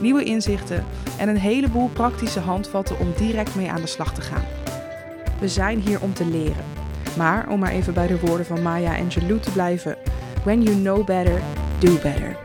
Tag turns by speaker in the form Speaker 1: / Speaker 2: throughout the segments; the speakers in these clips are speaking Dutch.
Speaker 1: nieuwe inzichten en een heleboel praktische handvatten om direct mee aan de slag te gaan. We zijn hier om te leren. Maar om maar even bij de woorden van Maya Angelou te blijven: When you know better, do better.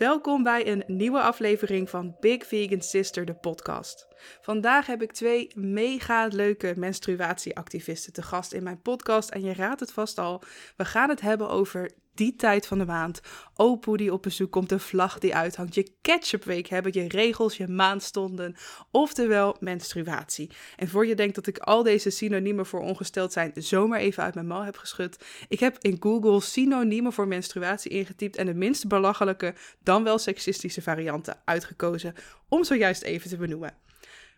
Speaker 1: Welkom bij een nieuwe aflevering van Big Vegan Sister, de podcast. Vandaag heb ik twee mega leuke menstruatieactivisten te gast in mijn podcast. En je raadt het vast al, we gaan het hebben over die tijd van de maand. Opoe die op bezoek komt, de vlag die uithangt, je ketchupweek hebben, je regels, je maandstonden, oftewel menstruatie. En voor je denkt dat ik al deze synoniemen voor ongesteld zijn zomaar even uit mijn mouw heb geschud, ik heb in Google synoniemen voor menstruatie ingetypt en de minst belachelijke, dan wel seksistische varianten uitgekozen om zojuist even te benoemen.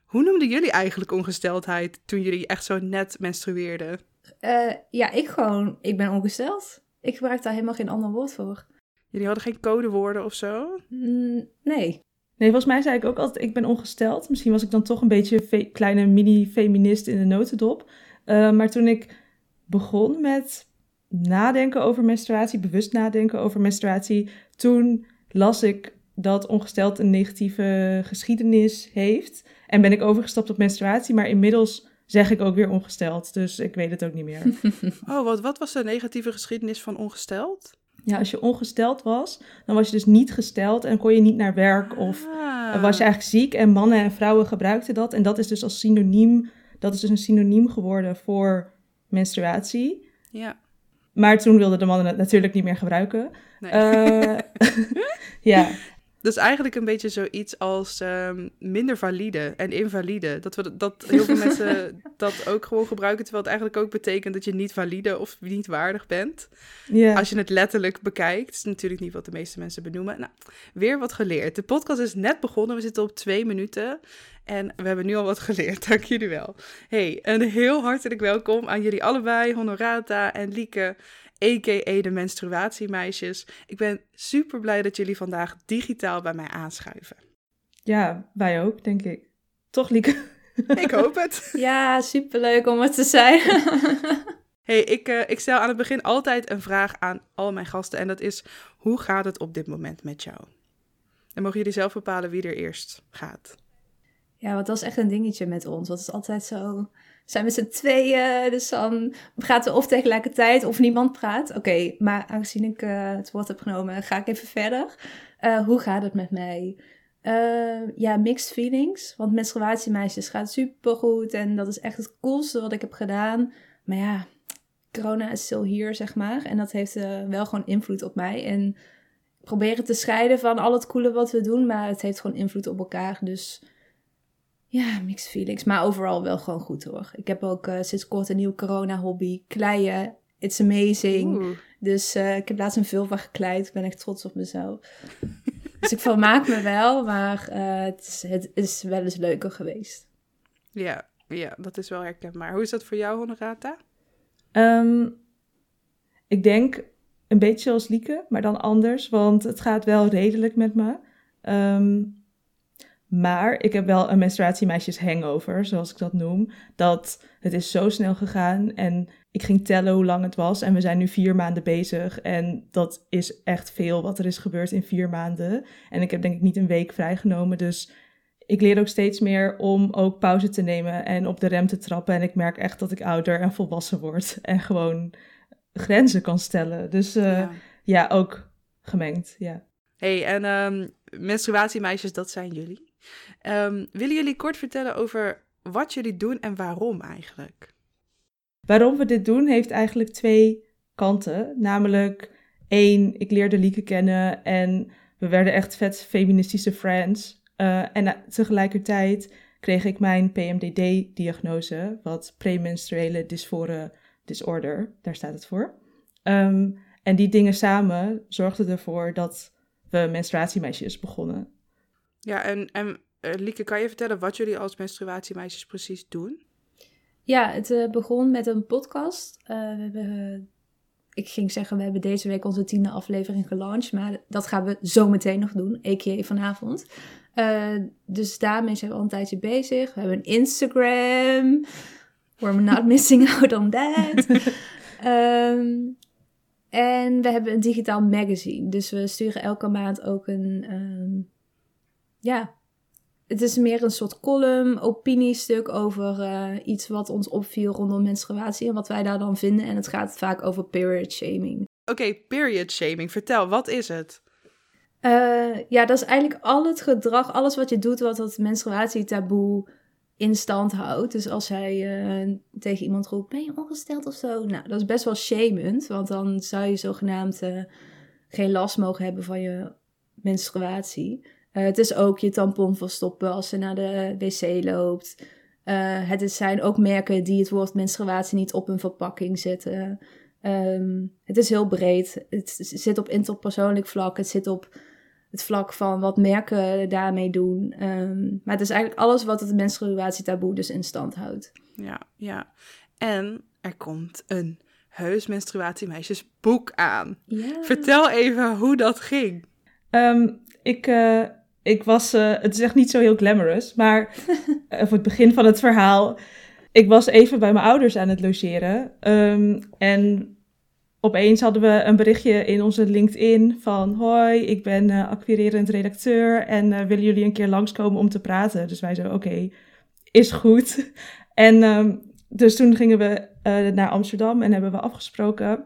Speaker 1: Hoe noemden jullie eigenlijk ongesteldheid toen jullie echt zo net menstrueerden?
Speaker 2: Uh, ja, ik gewoon, ik ben ongesteld. Ik gebruik daar helemaal geen ander woord voor.
Speaker 1: Jullie hadden geen codewoorden of zo?
Speaker 2: Mm, nee.
Speaker 3: Nee, volgens mij zei ik ook altijd, ik ben ongesteld. Misschien was ik dan toch een beetje een kleine mini-feminist in de notendop. Uh, maar toen ik begon met nadenken over menstruatie, bewust nadenken over menstruatie, toen las ik dat ongesteld een negatieve geschiedenis heeft. En ben ik overgestapt op menstruatie, maar inmiddels zeg ik ook weer ongesteld. Dus ik weet het ook niet meer.
Speaker 1: oh, wat, wat was de negatieve geschiedenis van ongesteld?
Speaker 3: Ja, als je ongesteld was, dan was je dus niet gesteld en kon je niet naar werk of ah. was je eigenlijk ziek. En mannen en vrouwen gebruikten dat. En dat is dus als synoniem, dat is dus een synoniem geworden voor menstruatie.
Speaker 1: Ja.
Speaker 3: Maar toen wilden de mannen het natuurlijk niet meer gebruiken. Nee. Uh, ja,
Speaker 1: dus eigenlijk een beetje zoiets als um, minder valide en invalide. Dat, we, dat heel veel mensen dat ook gewoon gebruiken, terwijl het eigenlijk ook betekent dat je niet valide of niet waardig bent. Yeah. Als je het letterlijk bekijkt. Dat is natuurlijk niet wat de meeste mensen benoemen. Nou, weer wat geleerd. De podcast is net begonnen, we zitten op twee minuten. En we hebben nu al wat geleerd, dank jullie wel. Hey, een heel hartelijk welkom aan jullie allebei, Honorata en Lieke a.k.a. de menstruatiemeisjes. Ik ben super blij dat jullie vandaag digitaal bij mij aanschuiven.
Speaker 3: Ja, wij ook, denk ik. Toch, Lieke?
Speaker 1: Ik hoop het.
Speaker 2: Ja, superleuk om het te zijn.
Speaker 1: hey, ik, uh, ik stel aan het begin altijd een vraag aan al mijn gasten. En dat is, hoe gaat het op dit moment met jou? Dan mogen jullie zelf bepalen wie er eerst gaat.
Speaker 2: Ja, want dat is echt een dingetje met ons. Dat is altijd zo zijn met z'n tweeën, dus dan praten we of tegelijkertijd of niemand praat. Oké, maar aangezien ik uh, het woord heb genomen, ga ik even verder. Uh, hoe gaat het met mij? Uh, ja, mixed feelings. Want menstruatiemeisjes gaat super goed en dat is echt het coolste wat ik heb gedaan. Maar ja, corona is stil hier, zeg maar. En dat heeft wel gewoon invloed op mij. En proberen te scheiden van al het coole wat we doen, maar het heeft gewoon invloed op elkaar. Dus ja, mixed feelings. Maar overal wel gewoon goed hoor. Ik heb ook uh, sinds kort een nieuw corona-hobby. Kleien. It's amazing. Dus uh, ik heb laatst een vulva gekleid. Ik ben echt trots op mezelf. dus ik vermaak me wel. Maar uh, het, is, het is wel eens leuker geweest.
Speaker 1: Ja, ja, dat is wel herkenbaar. Hoe is dat voor jou, Honorata?
Speaker 3: Um, ik denk een beetje zoals Lieke, maar dan anders. Want het gaat wel redelijk met me. Um, maar ik heb wel een menstruatiemeisjes hangover, zoals ik dat noem. Dat het is zo snel gegaan en ik ging tellen hoe lang het was. En we zijn nu vier maanden bezig. En dat is echt veel wat er is gebeurd in vier maanden. En ik heb denk ik niet een week vrijgenomen. Dus ik leer ook steeds meer om ook pauze te nemen en op de rem te trappen. En ik merk echt dat ik ouder en volwassen word. En gewoon grenzen kan stellen. Dus uh, ja. ja. ook gemengd, ja.
Speaker 1: hey, en um, menstruatiemeisjes, dat zijn jullie? Um, willen jullie kort vertellen over wat jullie doen en waarom eigenlijk?
Speaker 3: Waarom we dit doen heeft eigenlijk twee kanten. Namelijk één, ik leerde Lieke kennen en we werden echt vet feministische friends. Uh, en tegelijkertijd kreeg ik mijn PMDD-diagnose, wat premenstruele dysfore disorder, daar staat het voor. Um, en die dingen samen zorgden ervoor dat we menstruatiemeisjes begonnen.
Speaker 1: Ja, en, en uh, Lieke, kan je vertellen wat jullie als menstruatiemeisjes precies doen?
Speaker 2: Ja, het uh, begon met een podcast. Uh, we hebben, ik ging zeggen, we hebben deze week onze tiende aflevering gelanceerd. Maar dat gaan we zo meteen nog doen, a.k.a. vanavond. dus daarmee zijn we al een tijdje bezig. We hebben een Instagram. We're not missing out on that. um, en we hebben een digitaal magazine. Dus we sturen elke maand ook een. Um, ja, het is meer een soort column, opiniestuk over uh, iets wat ons opviel rondom menstruatie en wat wij daar dan vinden. En het gaat vaak over period shaming.
Speaker 1: Oké, okay, period shaming. Vertel, wat is het?
Speaker 2: Uh, ja, dat is eigenlijk al het gedrag, alles wat je doet wat dat menstruatietaboe in stand houdt. Dus als hij uh, tegen iemand roept, ben je ongesteld of zo? Nou, dat is best wel shamend, want dan zou je zogenaamd geen last mogen hebben van je menstruatie. Uh, het is ook je tampon verstoppen als ze naar de wc loopt. het is, zijn ook merken die het woord menstruatie niet op een verpakking zetten. Um, het is heel breed. Het zit op interpersoonlijk vlak. Het zit op het vlak van wat merken daarmee doen. Um, maar het is eigenlijk alles wat het menstruatietaboe dus in stand houdt.
Speaker 1: Ja, ja. En er komt een heus menstruatiemeisjesboek aan.
Speaker 2: Ja.
Speaker 1: Vertel even hoe dat ging.
Speaker 3: Um, ik, uh, ik was, uh, het is echt niet zo heel glamorous, maar uh, voor het begin van het verhaal. Ik was even bij mijn ouders aan het logeren. Um, en opeens hadden we een berichtje in onze LinkedIn van... Hoi, ik ben uh, acquirerend redacteur en uh, willen jullie een keer langskomen om te praten? Dus wij zo, oké, okay, is goed. en um, dus toen gingen we naar Amsterdam en hebben we afgesproken.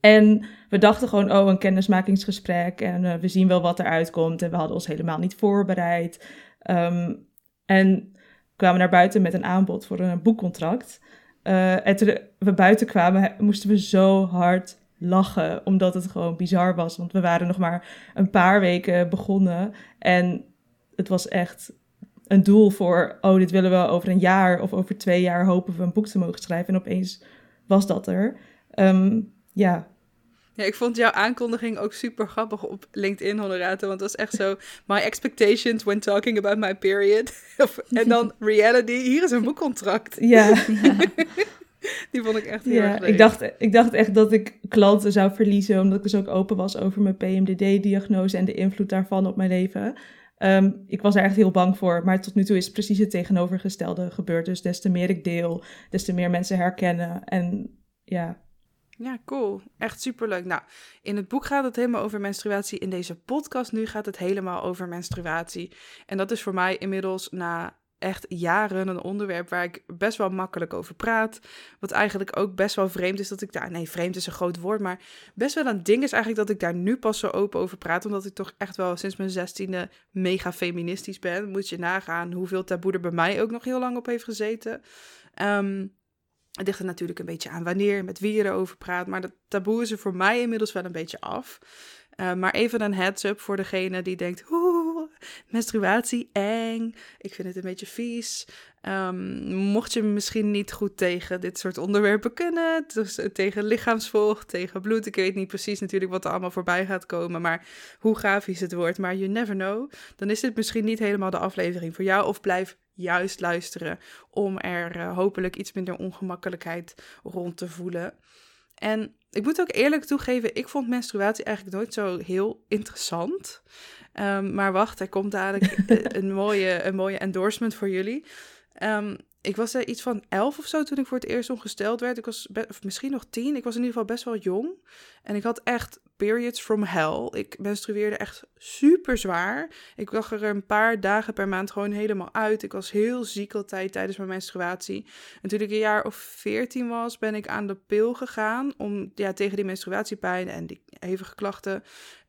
Speaker 3: En we dachten gewoon, oh, een kennismakingsgesprek en we zien wel wat eruit komt. En we hadden ons helemaal niet voorbereid. Um, en kwamen naar buiten met een aanbod voor een boekcontract... Uh, en toen we buiten kwamen, moesten we zo hard lachen, omdat het gewoon bizar was. Want we waren nog maar een paar weken begonnen en het was echt een doel voor, oh, dit willen we over een jaar of over twee jaar hopen we een boek te mogen schrijven. En opeens was dat er. Um, ja,
Speaker 1: ja, ik vond jouw aankondiging ook super grappig op LinkedIn, Honorato. Want het was echt zo, my expectations when talking about my period. en dan reality, hier is een boekcontract.
Speaker 3: Ja.
Speaker 1: Die vond ik echt heel
Speaker 3: ja,
Speaker 1: erg leuk.
Speaker 3: Ik dacht, ik dacht echt dat ik klanten zou verliezen, omdat ik dus ook open was over mijn PMDD-diagnose en de invloed daarvan op mijn leven. Um, ik was er echt heel bang voor, maar tot nu toe is precies het tegenovergestelde gebeurd. Dus des te meer ik deel, des te meer mensen herkennen. En ja,
Speaker 1: ja, cool. Echt superleuk. Nou, in het boek gaat het helemaal over menstruatie. In deze podcast nu gaat het helemaal over menstruatie. En dat is voor mij inmiddels na echt jaren een onderwerp waar ik best wel makkelijk over praat. Wat eigenlijk ook best wel vreemd is dat ik daar. Nee, vreemd is een groot woord. Maar best wel een ding is eigenlijk dat ik daar nu pas zo open over praat. Omdat ik toch echt wel sinds mijn zestiende mega feministisch ben. Moet je nagaan hoeveel taboe er bij mij ook nog heel lang op heeft gezeten. Um, het ligt er natuurlijk een beetje aan wanneer, met wie je erover praat. Maar dat taboe is er voor mij inmiddels wel een beetje af. Uh, maar even een heads-up voor degene die denkt: oeh, menstruatie eng. Ik vind het een beetje vies. Um, mocht je misschien niet goed tegen dit soort onderwerpen kunnen, dus tegen lichaamsvolg, tegen bloed. Ik weet niet precies natuurlijk wat er allemaal voorbij gaat komen, maar hoe grafisch het wordt. Maar you never know. Dan is dit misschien niet helemaal de aflevering voor jou. Of blijf juist luisteren om er uh, hopelijk iets minder ongemakkelijkheid rond te voelen. En ik moet ook eerlijk toegeven, ik vond menstruatie eigenlijk nooit zo heel interessant. Um, maar wacht, er komt dadelijk een, mooie, een mooie endorsement voor jullie. Um, ik was er iets van elf of zo toen ik voor het eerst ongesteld werd. Ik was of misschien nog tien. Ik was in ieder geval best wel jong. En ik had echt periods from hell. Ik menstrueerde echt super zwaar. Ik lag er een paar dagen per maand gewoon helemaal uit. Ik was heel ziek altijd tijdens mijn menstruatie. En toen ik een jaar of veertien was, ben ik aan de pil gegaan om ja, tegen die menstruatiepijn en die hevige klachten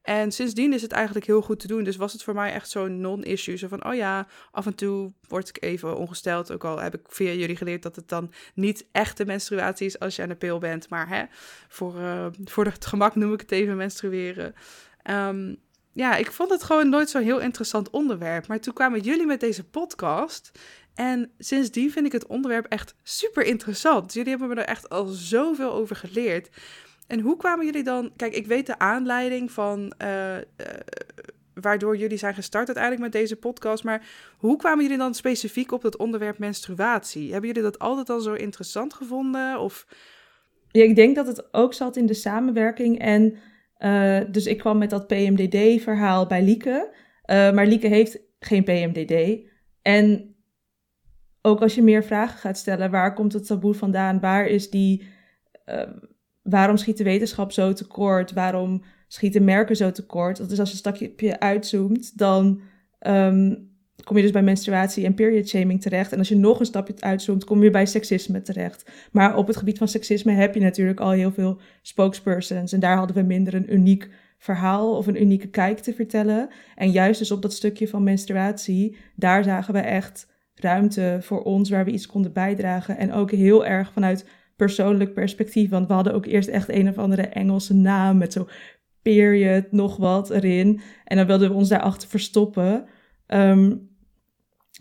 Speaker 1: en sindsdien is het eigenlijk heel goed te doen. Dus was het voor mij echt zo'n non-issue. Zo van, oh ja, af en toe word ik even ongesteld. Ook al heb ik via jullie geleerd dat het dan niet echte menstruatie is als je aan de pil bent. Maar hè, voor, uh, voor het gemak noem ik het even menstrueren. Um, ja, ik vond het gewoon nooit zo'n heel interessant onderwerp. Maar toen kwamen jullie met deze podcast. En sindsdien vind ik het onderwerp echt super interessant. Jullie hebben me er echt al zoveel over geleerd. En hoe kwamen jullie dan... Kijk, ik weet de aanleiding van... eh, eh, waardoor jullie zijn gestart uiteindelijk met deze podcast. Maar hoe kwamen jullie dan specifiek op het onderwerp menstruatie? Hebben jullie dat altijd al zo interessant gevonden? Of...
Speaker 3: Ja, ik denk dat het ook zat in de samenwerking. En eh, dus ik kwam met dat PMDD-verhaal bij Lieke. Maar Lieke heeft geen PMDD. En ook als je meer vragen gaat stellen, waar komt het taboe vandaan? Waar is die... eh, waarom schiet de wetenschap zo tekort? Waarom schieten merken zo tekort? Dat is als je een stapje uitzoomt, dan ehm, kom je dus bij menstruatie en period shaming terecht. En als je nog een stapje uitzoomt, kom je bij seksisme terecht. Maar op het gebied van seksisme heb je natuurlijk al heel veel spokespersons. En daar hadden we minder een uniek verhaal of een unieke kijk te vertellen. En juist dus op dat stukje van menstruatie, daar zagen we echt ruimte voor ons waar we iets konden bijdragen. En ook heel erg vanuit persoonlijk perspectief. Want we hadden ook eerst echt een of andere Engelse naam met zo period, nog wat erin. En dan wilden we ons daarachter verstoppen. Ehm,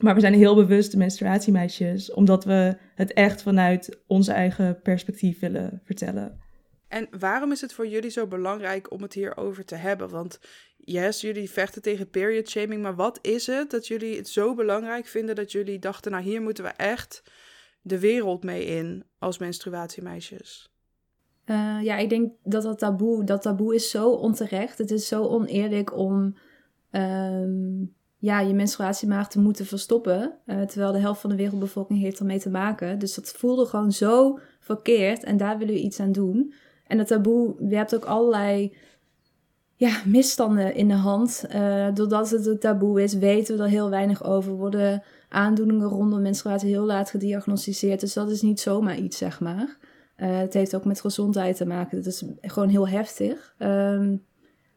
Speaker 3: maar we zijn heel bewust menstruatiemeisjes, omdat we het echt vanuit onze eigen perspectief willen vertellen.
Speaker 1: En waarom is het voor jullie zo belangrijk om het hierover te hebben? Want yes, jullie vechten tegen period shaming, maar wat is het dat jullie het zo belangrijk vinden dat jullie dachten, nou hier moeten we echt de wereld mee in als menstruatiemeisjes?
Speaker 2: Eh, ja, ik denk dat dat taboe, dat taboe is zo onterecht. Het is zo oneerlijk om ehm, ja, je menstruatiemaag te moeten verstoppen. eh, terwijl de helft van de wereldbevolking heeft ermee te maken. Dus dat voelde gewoon zo verkeerd. En daar willen we iets aan doen. En dat taboe, hebt ook allerlei ja, misstanden in de hand. Eh, doordat het een taboe is, weten we er heel weinig over. Worden aandoeningen rondom menstruatie heel laat gediagnosticeerd. Dus dat is niet zomaar iets, zeg maar. Eh, het heeft ook met gezondheid te maken. Het is gewoon heel heftig. Ehm,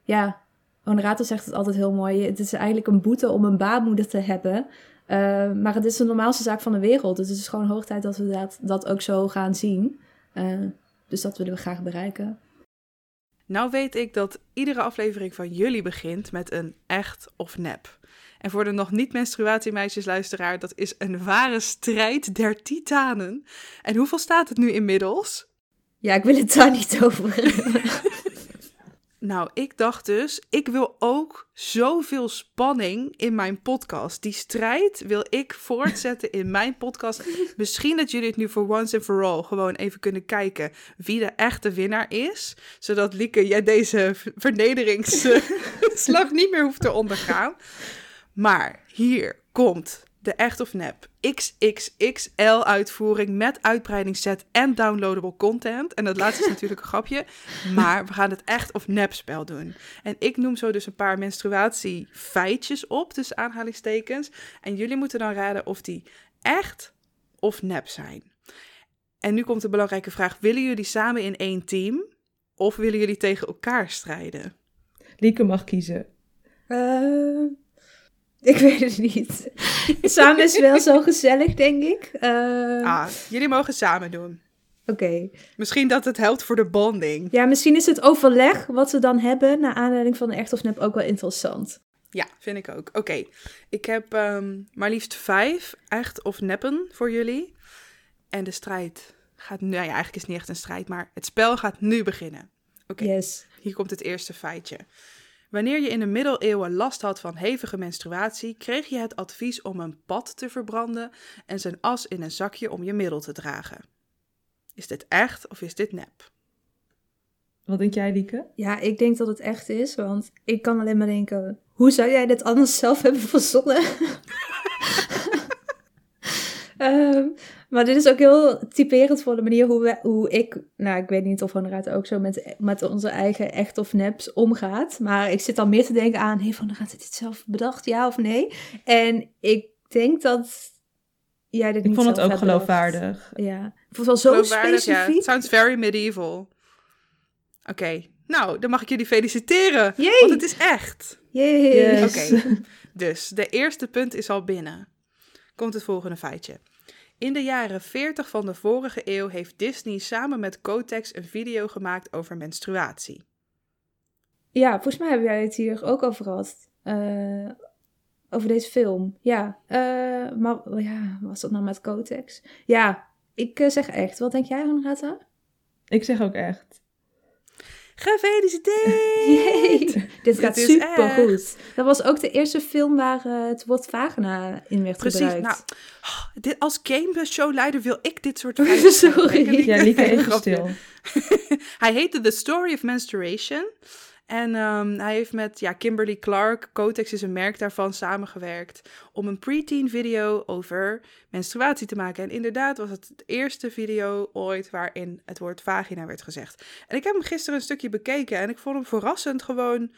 Speaker 2: ja, Honorato zegt het altijd heel mooi. Het is eigenlijk een boete om een baarmoeder te hebben. Eh, maar het is de normaalste zaak van de wereld. Dus het is gewoon hoog tijd dat we dat, dat ook zo gaan zien. Eh, dus dat willen we graag bereiken.
Speaker 1: Nou weet ik dat iedere aflevering van jullie begint met een echt of nep. En voor de nog niet menstruatiemeisjes luisteraar, dat is een ware strijd der titanen. En hoeveel staat het nu inmiddels?
Speaker 2: Ja, ik wil het daar niet over.
Speaker 1: Nou, ik dacht dus, ik wil ook zoveel spanning in mijn podcast. Die strijd wil ik voortzetten in mijn podcast. Misschien dat jullie het nu voor once and for all gewoon even kunnen kijken wie de echte winnaar is. Zodat Lieke, jij deze vernederingsslag niet meer hoeft te ondergaan. Maar hier komt de echt of nep XXXL uitvoering met uitbreidingsset en downloadable content. En dat laatste is natuurlijk een grapje, maar we gaan het echt of nep spel doen. En ik noem zo dus een paar menstruatie feitjes op, tussen aanhalingstekens. En jullie moeten dan raden of die echt of nep zijn. En nu komt de belangrijke vraag, willen jullie samen in één team of willen jullie tegen elkaar strijden?
Speaker 3: Lieke mag kiezen.
Speaker 2: Eh, ik weet het niet. Samen is wel zo gezellig, denk ik. Eh,
Speaker 1: Ah, jullie mogen samen doen.
Speaker 2: Oké.
Speaker 1: Misschien dat het helpt voor de bonding.
Speaker 2: Ja, misschien is het overleg wat we dan hebben... naar aanleiding van de echt of nep ook wel interessant.
Speaker 1: Ja, vind ik ook. Oké, ik heb ehm, maar liefst vijf echt of neppen voor jullie. En de strijd gaat nu, nou ja, eigenlijk is het niet echt een strijd, maar het spel gaat nu beginnen. Oké,
Speaker 2: Yes.
Speaker 1: hier komt het eerste feitje. Wanneer je in de middeleeuwen last had van hevige menstruatie, kreeg je het advies om een pad te verbranden en zijn as in een zakje om je middel te dragen. Is dit echt of is dit nep?
Speaker 3: Wat denk jij, Lieke?
Speaker 2: Ja, ik denk dat het echt is, want ik kan alleen maar denken... hoe zou jij dit anders zelf hebben verzonnen? Ehm, maar dit is ook heel typerend voor de manier hoe, we, hoe ik... Nou, ik weet niet of Van Raad ook zo met, met onze eigen echt of neps omgaat. Maar ik zit dan meer te denken aan... heeft Van Raad dit zelf bedacht, ja of nee? En ik denk dat jij dit
Speaker 3: Ik
Speaker 2: niet
Speaker 3: vond het ook
Speaker 2: bedacht.
Speaker 3: geloofwaardig.
Speaker 2: Ja, ik vond het wel zo
Speaker 1: Geloofwaardig, ja.
Speaker 2: specifiek.
Speaker 1: Sounds very medieval. Oké, nou, dan mag ik jullie feliciteren.
Speaker 2: Yay!
Speaker 1: Want het is echt.
Speaker 2: Yay!
Speaker 3: Yes.
Speaker 1: Oké, dus de eerste punt is al binnen. Komt het volgende feitje. In de jaren 40 van de vorige eeuw heeft Disney samen met Kotex een video gemaakt over menstruatie.
Speaker 2: Ja, volgens mij hebben wij het hier ook over gehad. Eh, over deze film. Ja, eh, maar ja, was dat nou met Cotex? Ja, ik eh, zeg echt. Wat denk jij, Renata?
Speaker 3: Ik zeg ook echt.
Speaker 1: Gefeliciteerd!
Speaker 2: Yay, dit gaat super goed. Dat was ook de eerste film waar eh, het woord vagina in werd
Speaker 1: Precies,
Speaker 2: gebruikt.
Speaker 1: nou, oh, dit, als gameshow-leider wil ik dit soort feiten
Speaker 2: Sorry.
Speaker 3: Ja, even
Speaker 1: Grapje.
Speaker 3: stil.
Speaker 1: hij heette The Story of Menstruation. En ehm, hij heeft met ja, Kimberly Clark, Cotex is een merk daarvan, samengewerkt om een preteen video over menstruatie te maken. En inderdaad was het de eerste video ooit waarin het woord vagina werd gezegd. En ik heb hem gisteren een stukje bekeken en ik vond hem verrassend gewoon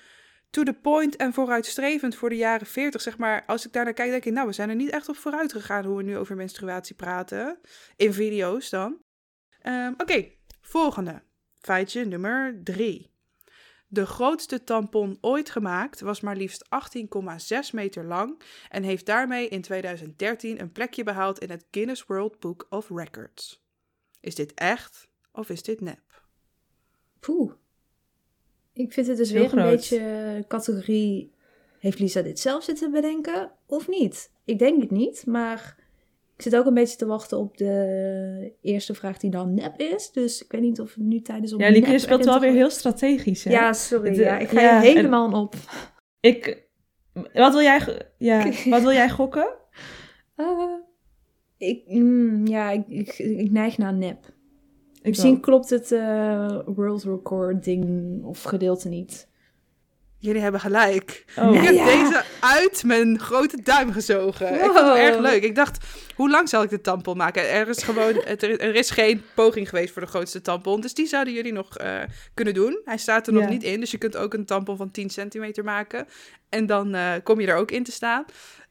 Speaker 1: to the point en vooruitstrevend voor de jaren 40. Zeg maar, als ik daarnaar kijk, denk ik, nou, we zijn er niet echt op vooruit gegaan hoe we nu over menstruatie praten. In video's dan. Ehm, Oké, volgende. Feitje nummer 3. De grootste tampon ooit gemaakt was maar liefst 18,6 meter lang en heeft daarmee in 2013 een plekje behaald in het Guinness World Book of Records. Is dit echt of is dit nep?
Speaker 2: Poeh. Ik vind het dus
Speaker 3: Heel
Speaker 2: weer een beetje categorie... Heeft Lisa dit zelf zitten bedenken of niet? Ik denk het niet, maar ik zit ook een beetje te wachten op de eerste vraag die dan nep is. Dus ik weet niet of nu tijdens
Speaker 3: Ja, Lieke, speelt wel weer heel strategisch, hè?
Speaker 2: Ja, sorry.
Speaker 3: De-
Speaker 2: ja, ik ga
Speaker 3: ja,
Speaker 2: je helemaal op.
Speaker 3: Ik... Wat wil jij, ja, wat wil jij gokken?
Speaker 2: Eh, ik, mm, ja, ik, ik, ik neig naar nep.
Speaker 3: Ik
Speaker 2: Misschien klopt het eh, world record ding of gedeelte niet.
Speaker 1: Jullie hebben gelijk.
Speaker 3: Oh.
Speaker 1: Ik heb
Speaker 2: Ja.
Speaker 1: deze uit mijn grote duim gezogen. Ik vond het erg leuk. Ik dacht, hoe lang zal ik de tampon maken? Er is gewoon, het- er, is geen poging geweest voor de grootste tampon. Dus die zouden jullie nog eh, kunnen doen. Hij staat er nog
Speaker 3: Ja.
Speaker 1: niet in. Dus je kunt ook een tampon van 10 centimeter maken. En dan eh, kom je er ook in te staan.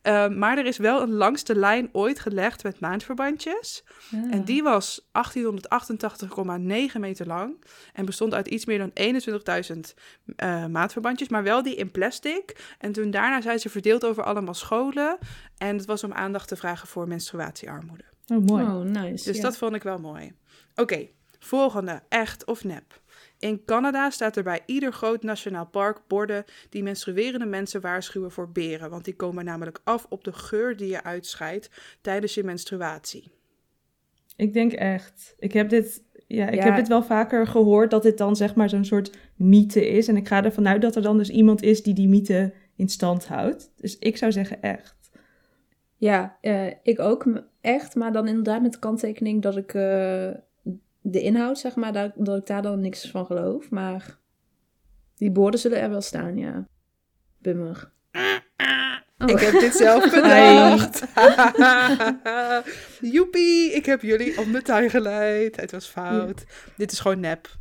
Speaker 1: Eh, maar er is wel een langste lijn ooit gelegd met maandverbandjes. En die was 1888,9 meter lang. En bestond uit iets meer dan 21.000 eh, maatverbandjes. Maar wel die in plastic. En toen daarna zijn ze verdeeld over allemaal scholen. En het was om aandacht te vragen voor menstruatiearmoede.
Speaker 3: Oh, mooi.
Speaker 2: Oh, nice.
Speaker 1: Dus
Speaker 2: ja.
Speaker 1: dat vond ik wel mooi. Oké, volgende. Echt of nep? In Canada staat er bij ieder groot nationaal park borden die menstruerende mensen waarschuwen voor beren. Want die komen namelijk af op de geur die je uitscheidt tijdens je menstruatie.
Speaker 3: Ik denk echt. Ik heb dit, ja, ik
Speaker 2: Ja.
Speaker 3: heb dit wel vaker gehoord dat dit dan zeg maar zo'n soort mythe is. En ik ga ervan uit dat er dan dus iemand is die die mythe in stand houdt. Dus ik zou zeggen echt.
Speaker 2: Ja, eh, ik ook echt. Maar dan inderdaad met de kanttekening dat ik eh, de inhoud, zeg maar, dat, dat ik daar dan niks van geloof. Maar die borden zullen er wel staan, ja. Bummer. Oh.
Speaker 1: Ik heb dit zelf bedacht. Joepie, ik heb jullie om de tuin geleid. Het was fout. Dit is gewoon nep.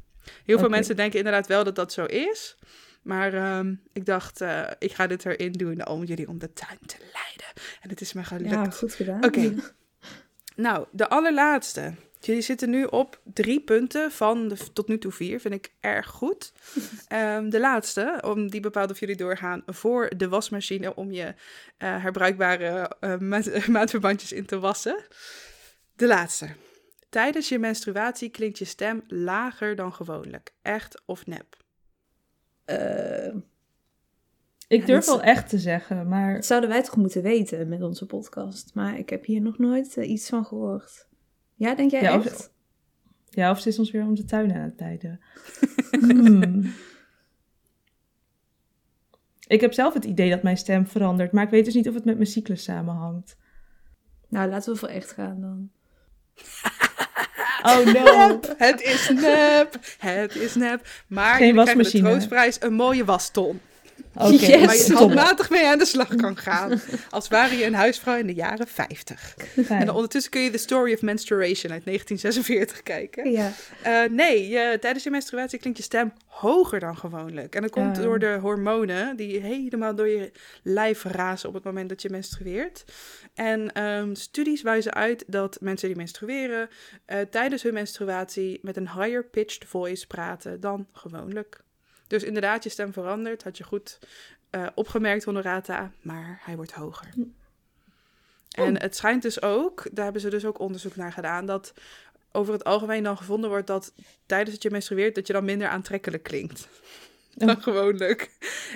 Speaker 1: Heel veel mensen denken inderdaad wel dat dat zo is. Maar ehm, ik dacht, eh, ik ga dit erin doen om jullie om de tuin te leiden. En het is me gelukt.
Speaker 2: Ja, goed gedaan.
Speaker 1: Oké. Nou, de allerlaatste. Jullie zitten nu op drie punten van de tot nu toe vier. Vind ik erg goed. Ehm, de laatste, om die bepaalt of jullie doorgaan voor de wasmachine om je eh, herbruikbare eh, maat- maatverbandjes in te wassen. De laatste. Tijdens je menstruatie klinkt je stem lager dan gewoonlijk. Echt of nep?
Speaker 2: Eh,
Speaker 3: Ik
Speaker 2: Ja,
Speaker 3: durf wel echt te zeggen, maar
Speaker 2: dat zouden wij toch moeten weten met onze podcast. Maar ik heb hier nog nooit iets van gehoord. Ja, denk jij
Speaker 3: Ja, of-
Speaker 2: echt?
Speaker 3: ja, of ze is ons weer om de tuin aan het leiden. Hmm. Ik heb zelf het idee dat mijn stem verandert, maar ik weet dus niet of het met mijn cyclus samenhangt.
Speaker 2: Nou, laten we voor echt gaan dan.
Speaker 3: Oh no.
Speaker 1: Het is nep, het is nep. Maar
Speaker 3: Geen
Speaker 1: jullie krijgen de troostprijs een mooie waston.
Speaker 3: Oké,
Speaker 2: Yes.
Speaker 1: waar je handmatig mee aan de slag kan gaan. Als ware je een huisvrouw in de jaren 50.
Speaker 3: Fijn.
Speaker 1: En ondertussen kun je The Story of Menstruation uit 1946 kijken.
Speaker 2: Ja.
Speaker 1: Eh, nee, je, tijdens je menstruatie klinkt je stem hoger dan gewoonlijk. En dat komt
Speaker 2: Ah.
Speaker 1: door de hormonen die helemaal door je lijf razen op het moment dat je menstrueert. En ehm, studies wijzen uit dat mensen die menstrueren eh, tijdens hun menstruatie met een higher pitched voice praten dan gewoonlijk. Dus inderdaad, je stem verandert. Had je goed eh, opgemerkt, Honorata, maar hij wordt hoger. En het schijnt dus ook, daar hebben ze dus ook onderzoek naar gedaan, dat over het algemeen dan gevonden wordt dat tijdens dat je menstrueert, dat je dan minder aantrekkelijk klinkt. Dan
Speaker 3: Oh.
Speaker 1: gewoonlijk.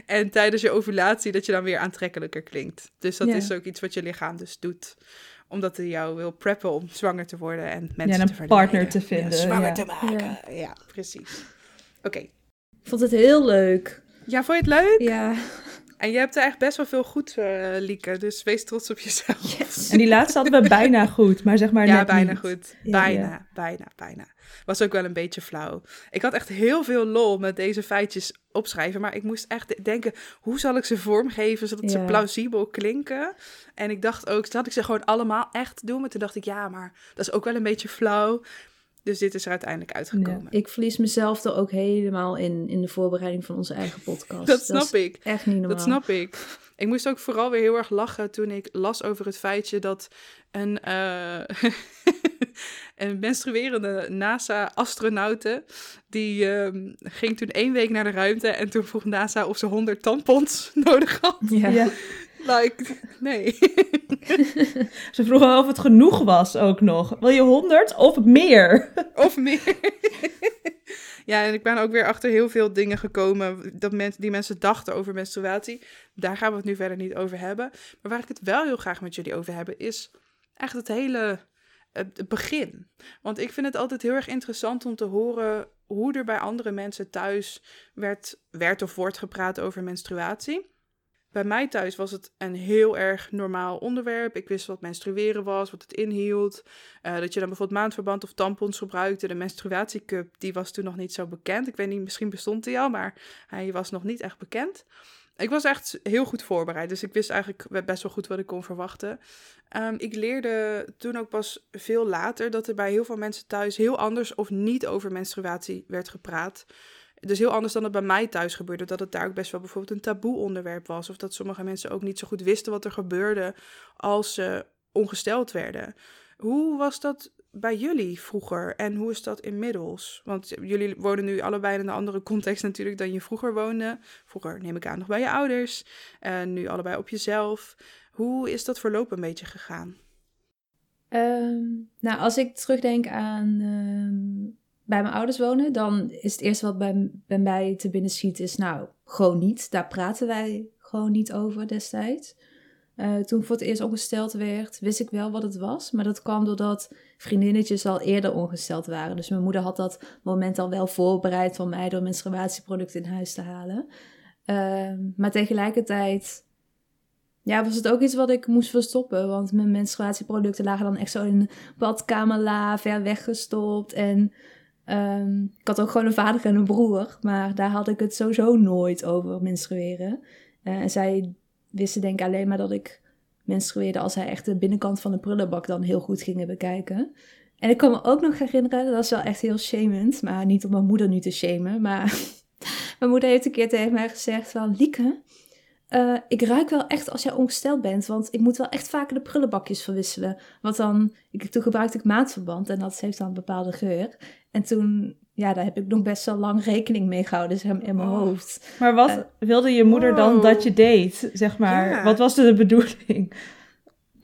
Speaker 1: En tijdens je ovulatie dat je dan weer aantrekkelijker klinkt. Dus dat
Speaker 2: Ja.
Speaker 1: is ook iets wat je lichaam dus doet. Omdat hij jou wil preppen om zwanger te worden en mensen
Speaker 3: Ja, en
Speaker 1: te
Speaker 3: een partner te vinden,
Speaker 1: Ja, zwanger te maken. Ja, precies. Oké.
Speaker 2: Vond het heel leuk.
Speaker 1: Ja, vond je het leuk?
Speaker 2: Ja.
Speaker 1: En je hebt er echt best wel veel goed, uh, Lieke. Dus wees trots op jezelf.
Speaker 2: Yes.
Speaker 3: En die laatste hadden we bijna goed, maar zeg maar
Speaker 1: ja,
Speaker 3: net
Speaker 1: bijna
Speaker 3: niet.
Speaker 1: goed.
Speaker 2: Ja,
Speaker 1: bijna,
Speaker 2: ja.
Speaker 1: bijna, bijna. Was ook wel een beetje flauw. Ik had echt heel veel lol met deze feitjes opschrijven. Maar ik moest echt denken, hoe zal ik ze vormgeven zodat ze plausibel klinken? En ik dacht ook, dat ik ze gewoon allemaal echt doen. Maar toen dacht ik, ja, maar dat is ook wel een beetje flauw. Dus dit is er uiteindelijk uitgekomen.
Speaker 2: Ik verlies mezelf er ook helemaal in, in de voorbereiding van onze eigen podcast.
Speaker 1: Dat snap ik.
Speaker 2: Echt niet normaal.
Speaker 1: Dat snap ik. Ik moest ook vooral weer heel erg lachen toen ik las over het feitje dat een, eh, een menstruerende NASA-astronaute, die ehm, ging toen één week naar de ruimte en toen vroeg NASA of ze 100 tampons nodig had.
Speaker 2: Ja.
Speaker 3: Ja.
Speaker 1: Like, nee.
Speaker 3: Ze vroegen of het genoeg was ook nog. Wil je 100 of meer?
Speaker 1: of meer. ja, en ik ben ook weer achter heel veel dingen gekomen dat men, die mensen dachten over menstruatie. Daar gaan we het nu verder niet over hebben. Maar waar ik het wel heel graag met jullie over hebben, is echt het hele het begin. Want ik vind het altijd heel erg interessant om te horen hoe er bij andere mensen thuis werd, werd of wordt gepraat over menstruatie. Bij mij thuis was het een heel erg normaal onderwerp. Ik wist wat menstrueren was, wat het inhield. Eh, dat je dan bijvoorbeeld maandverband of tampons gebruikte. De menstruatiecup, die was toen nog niet zo bekend. Ik weet niet, misschien bestond hij al, maar hij was nog niet echt bekend. Ik was echt heel goed voorbereid, dus ik wist eigenlijk best wel goed wat ik kon verwachten. Ehm, ik leerde toen ook pas veel later dat er bij heel veel mensen thuis heel anders of niet over menstruatie werd gepraat. Dus heel anders dan het bij mij thuis gebeurde. Dat het daar ook best wel bijvoorbeeld een taboe onderwerp was. Of dat sommige mensen ook niet zo goed wisten wat er gebeurde als ze ongesteld werden. Hoe was dat bij jullie vroeger en hoe is dat inmiddels? Want jullie wonen nu allebei in een andere context natuurlijk dan je vroeger woonde. Vroeger neem ik aan nog bij je ouders. En nu allebei op jezelf. Hoe is dat verloop een beetje gegaan?
Speaker 2: Ehm, nou, als ik terugdenk aan ehm, bij mijn ouders wonen, dan is het eerste wat bij, bij mij te binnen schiet, is nou, gewoon niet. Daar praten wij gewoon niet over destijds. Eh, toen ik voor het eerst ongesteld werd, wist ik wel wat het was. Maar dat kwam doordat vriendinnetjes al eerder ongesteld waren. Dus mijn moeder had dat moment al wel voorbereid van mij door menstruatieproducten in huis te halen. Ehm, maar tegelijkertijd ja, was het ook iets wat ik moest verstoppen. Want mijn menstruatieproducten lagen dan echt zo in badkamerla, ver weggestopt. En ehm, ik had ook gewoon een vader en een broer. Maar daar had ik het sowieso nooit over menstrueren. Eh, en zij wisten denk ik alleen maar dat ik menstrueerde als zij echt de binnenkant van de prullenbak dan heel goed gingen bekijken. En ik kan me ook nog herinneren, dat was wel echt heel shamend. Maar niet om mijn moeder nu te shamen. Maar mijn moeder heeft een keer tegen mij gezegd van... Lieke, eh, ik ruik wel echt als jij ongesteld bent, want ik moet wel echt vaker de prullenbakjes verwisselen. Want dan, ik, toen gebruikte ik maatverband en dat heeft dan een bepaalde geur. En toen, ja, daar heb ik nog best wel lang rekening mee gehouden maar, in mijn
Speaker 1: Oh.
Speaker 2: hoofd.
Speaker 3: Maar wat
Speaker 2: Eh,
Speaker 3: wilde je moeder dan dat je deed? Zeg maar,
Speaker 1: Ja.
Speaker 3: wat was de bedoeling?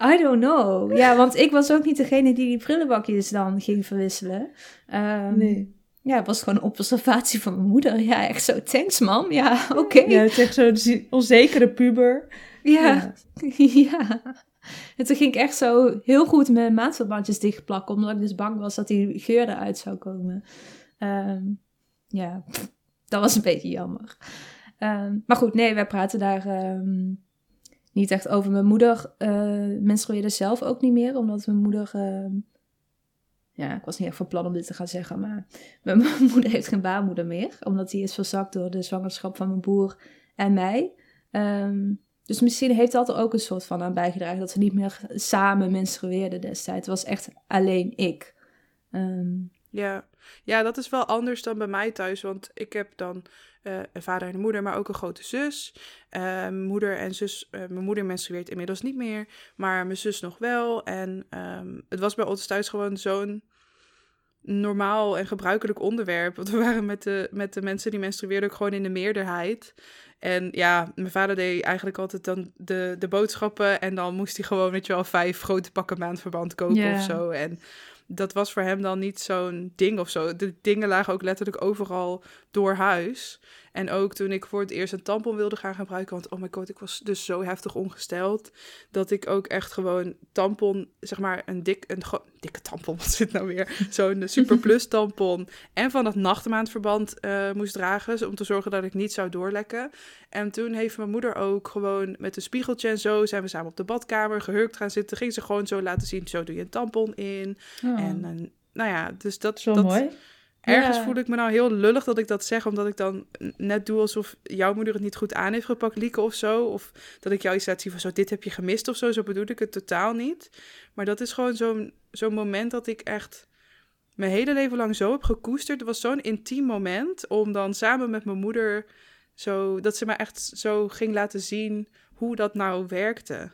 Speaker 2: I don't know. Ja, want ik was ook niet degene die die prullenbakjes dan ging verwisselen. Ehm, Ja, het was gewoon een observatie van mijn moeder. Ja, echt zo, thanks mam. Ja, oké.
Speaker 3: Ja, het is echt zo'n onzekere puber.
Speaker 2: Ja. ja. En toen ging ik echt zo heel goed mijn maatverbandjes dichtplakken, omdat ik dus bang was dat die geur eruit zou komen. Ehm, ja, dat was een beetje jammer. Ehm, maar goed, nee, wij praten daar ehm, niet echt over. Mijn moeder eh menstrueerde zelf ook niet meer, omdat mijn moeder... ja, ik was niet echt van plan om dit te gaan zeggen, maar mijn moeder heeft geen baarmoeder meer, omdat die is verzakt door de zwangerschap van mijn broer en mij. Ehm, dus misschien heeft dat er ook een soort van aan bijgedragen. Dat ze niet meer samen menstrueerden destijds. Het was echt alleen ik. Ehm,
Speaker 1: Ja. ja, dat is wel anders dan bij mij thuis. Want ik heb dan eh, een vader en een moeder, maar ook een grote zus. Eh, mijn moeder en zus, eh, mijn moeder menstrueert inmiddels niet meer, maar mijn zus nog wel. En ehm, het was bij ons thuis gewoon zo'n normaal en gebruikelijk onderwerp. Want we waren met de, met de mensen die menstrueerden ook gewoon in de meerderheid. En ja, mijn vader deed eigenlijk altijd dan de, de boodschappen. En dan moest hij gewoon, weet je wel, vijf grote pakken maandverband kopen
Speaker 2: Ja.
Speaker 1: of zo. En dat was voor hem dan niet zo'n ding of zo. De dingen lagen ook letterlijk overal door huis. En ook toen ik voor het eerst een tampon wilde gaan gebruiken, want oh my god, ik was dus zo heftig ongesteld, dat ik ook echt gewoon tampon, zeg maar een dik, een dikke tampon, wat zit nou weer? Zo'n superplus tampon en van dat nachtmaandverband eh, moest dragen, zo- om te zorgen dat ik niet zou doorlekken. En toen heeft mijn moeder ook gewoon met een spiegeltje en zo, zijn we samen op de badkamer gehurkt gaan zitten, ging ze gewoon zo laten zien, zo doe je een tampon in.
Speaker 2: Oh.
Speaker 1: En eh, nou ja, dus dat,
Speaker 3: Zo
Speaker 1: dat,
Speaker 3: mooi.
Speaker 1: Ergens voel ik me nou heel lullig dat ik dat zeg, omdat ik dan net doe alsof jouw moeder het niet goed aan heeft gepakt, Lieke, of zo. Of dat ik jou iets laat zien van zo, dit heb je gemist of zo. Zo bedoel ik het totaal niet. Maar dat is gewoon zo'n zo'n moment dat ik echt mijn hele leven lang zo heb gekoesterd. Het was zo'n intiem moment om dan samen met mijn moeder zo, dat ze me echt zo ging laten zien hoe dat nou werkte.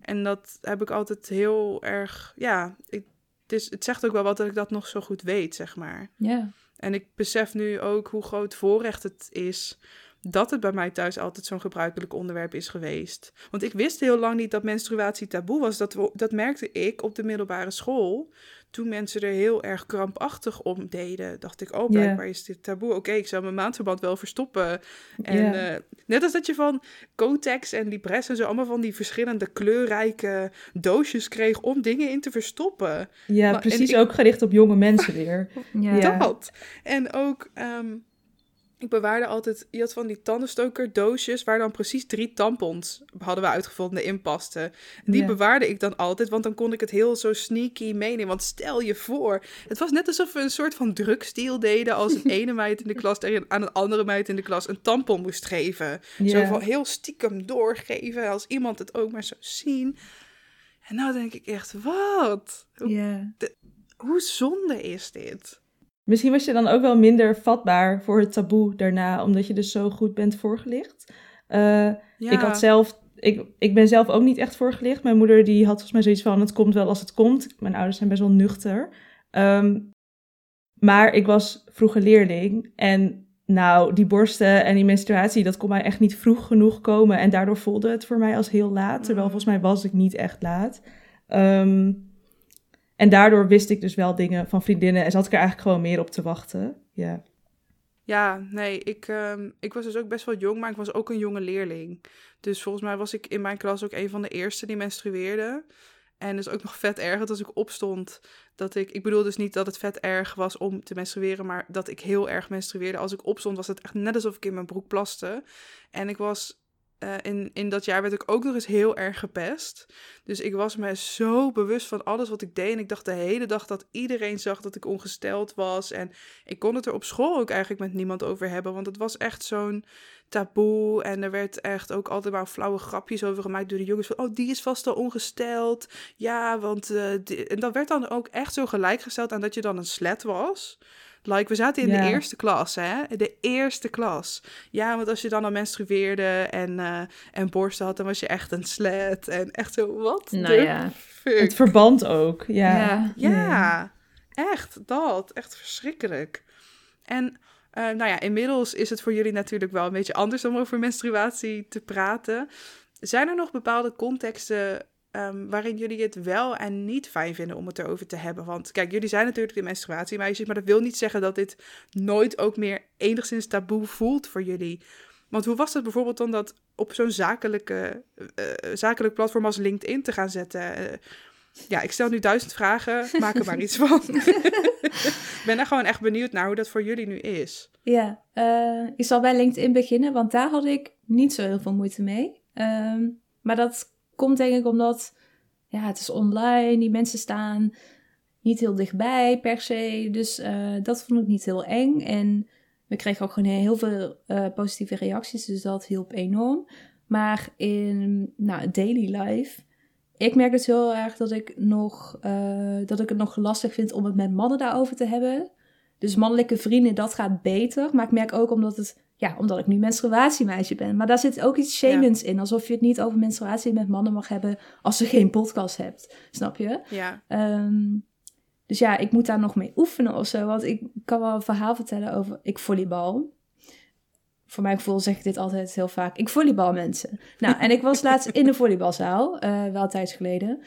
Speaker 1: En dat heb ik altijd heel erg, ja, ik, het, is, het zegt ook wel wat dat ik dat nog zo goed weet, zeg maar.
Speaker 2: Ja.
Speaker 1: En ik besef nu ook hoe groot voorrecht het is dat het bij mij thuis altijd zo'n gebruikelijk onderwerp is geweest. Want ik wist heel lang niet dat menstruatie taboe was. Dat, we- dat merkte ik op de middelbare school. Toen mensen er heel erg krampachtig om deden, dacht ik, oh, blijkbaar is dit taboe. Oké, ik zou mijn maandverband wel verstoppen. En eh, net als dat je van Kotex en Libresse en zo allemaal van die verschillende kleurrijke doosjes kreeg om dingen in te verstoppen.
Speaker 3: Ja,
Speaker 1: Maar-
Speaker 3: precies
Speaker 1: ik-
Speaker 3: ook gericht op jonge mensen weer.
Speaker 2: Ja.
Speaker 3: Ja.
Speaker 1: Dat. En ook, ehm, ik bewaarde altijd, je had van die tandenstoker doosjes waar dan precies drie tampons hadden we uitgevonden in pasten. En die
Speaker 3: Ja.
Speaker 1: bewaarde ik dan altijd, want dan kon ik het heel zo sneaky meenemen. Want stel je voor, het was net alsof we een soort van drugsdeal deden als een ene meid in de klas tegen aan een andere meid in de klas een tampon moest geven. Zo van heel stiekem doorgeven, als iemand het ook maar zou zien. En nou denk ik echt, wat? Hoe,
Speaker 2: Ja.
Speaker 1: hoe zonde is dit?
Speaker 3: Misschien was je dan ook wel minder vatbaar voor het taboe daarna, omdat je dus zo goed bent voorgelicht. Eh,
Speaker 1: Ja.
Speaker 3: Ik had zelf, ik, ik ben zelf ook niet echt voorgelicht. Mijn moeder die had volgens mij zoiets van, het komt wel als het komt. Mijn ouders zijn best wel nuchter. Ehm, maar ik was vroeger leerling en nou, die borsten en die menstruatie, dat kon mij echt niet vroeg genoeg komen. En daardoor voelde het voor mij als heel laat, terwijl
Speaker 1: Mm.
Speaker 3: volgens mij was ik niet echt laat. Ehm, en daardoor wist ik dus wel dingen van vriendinnen en zat ik er eigenlijk gewoon meer op te wachten. Ja.
Speaker 1: Ja, nee, ik, ehm, ik was dus ook best wel jong, maar ik was ook een jonge leerling. Dus volgens mij was ik in mijn klas ook een van de eerste die menstrueerde. En dus ook nog vet erg dat als ik opstond, dat ik... Ik bedoel dus niet dat het vet erg was om te menstrueren, maar dat ik heel erg menstrueerde. Als ik opstond was het echt net alsof ik in mijn broek plaste. En ik was... eh, in, in dat jaar werd ik ook nog eens heel erg gepest. Dus ik was me zo bewust van alles wat ik deed. En ik dacht de hele dag dat iedereen zag dat ik ongesteld was. En ik kon het er op school ook eigenlijk met niemand over hebben. Want het was echt zo'n taboe. En er werd echt ook altijd maar flauwe grapjes over gemaakt door de jongens. Van, oh, die is vast al ongesteld. Ja, want... eh, En dat werd dan ook echt zo gelijkgesteld aan dat je dan een slet was. Like, we zaten in de eerste klas, hè? De eerste klas. Ja, want als je dan al menstrueerde en, eh, en borsten had, dan was je echt een slet. En echt zo, wat
Speaker 2: Nou ja.
Speaker 1: fuck?
Speaker 3: Het verband ook. Ja.
Speaker 2: Ja.
Speaker 1: Ja, echt dat. Echt verschrikkelijk. En eh, nou ja, inmiddels is het voor jullie natuurlijk wel een beetje anders om over menstruatie te praten. Zijn er nog bepaalde contexten ehm, waarin jullie het wel en niet fijn vinden om het erover te hebben? Want kijk, jullie zijn natuurlijk de menstruatiemeisjes, maar dat wil niet zeggen dat dit nooit ook meer enigszins taboe voelt voor jullie. Want hoe was het bijvoorbeeld dan dat op zo'n zakelijke, eh, eh, zakelijk platform als LinkedIn te gaan zetten? Eh, ja, ik stel nu duizend vragen, maak er maar iets van. Ik ben er gewoon echt benieuwd naar hoe dat voor jullie nu is.
Speaker 2: Ja, eh, ik zal bij LinkedIn beginnen, want daar had ik niet zo heel veel moeite mee. Ehm, maar dat komt denk ik omdat ja, het is online, die mensen staan niet heel dichtbij per se. Dus eh, dat vond ik niet heel eng. En we kregen ook gewoon heel veel eh, positieve reacties, dus dat hielp enorm. Maar in nou, daily life, ik merk dus heel erg dat ik, nog, eh, dat ik het nog lastig vind om het met mannen daarover te hebben. Dus mannelijke vrienden, dat gaat beter. Maar ik merk ook omdat, het, ja, omdat ik nu menstruatiemeisje ben. Maar daar zit ook iets shamens in. Alsof je het niet over menstruatie met mannen mag hebben als je geen podcast hebt. Snap je?
Speaker 1: Ja,
Speaker 2: Ehm, dus ja, ik moet daar nog mee oefenen of zo. Want ik kan wel een verhaal vertellen over... Ik volleybal. voor mijn gevoel zeg ik dit altijd heel vaak. Ik volleybal mensen. Nou, en ik was laatst in de volleybalzaal, uh, wel tijds geleden,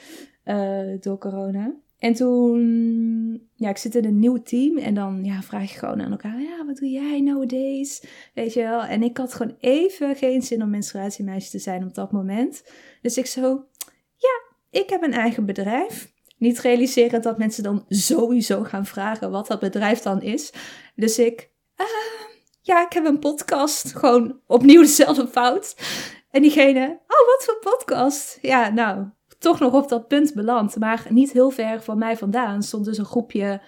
Speaker 2: uh, door corona. En toen, ja, ik zit in een nieuw team en dan ja, vraag je gewoon aan elkaar, ja, wat doe jij nowadays? Weet je wel? En ik had gewoon even geen zin om menstruatiemeisje te zijn op dat moment. Dus ik zo, ja, ik heb een eigen bedrijf. Niet realiseren dat mensen dan sowieso gaan vragen wat dat bedrijf dan is. Dus ik, uh, ja, ik heb een podcast. Gewoon opnieuw dezelfde fout. En diegene, oh, wat voor podcast? Ja, nou, toch nog op dat punt beland. Maar niet heel ver van mij vandaan stond dus een groepje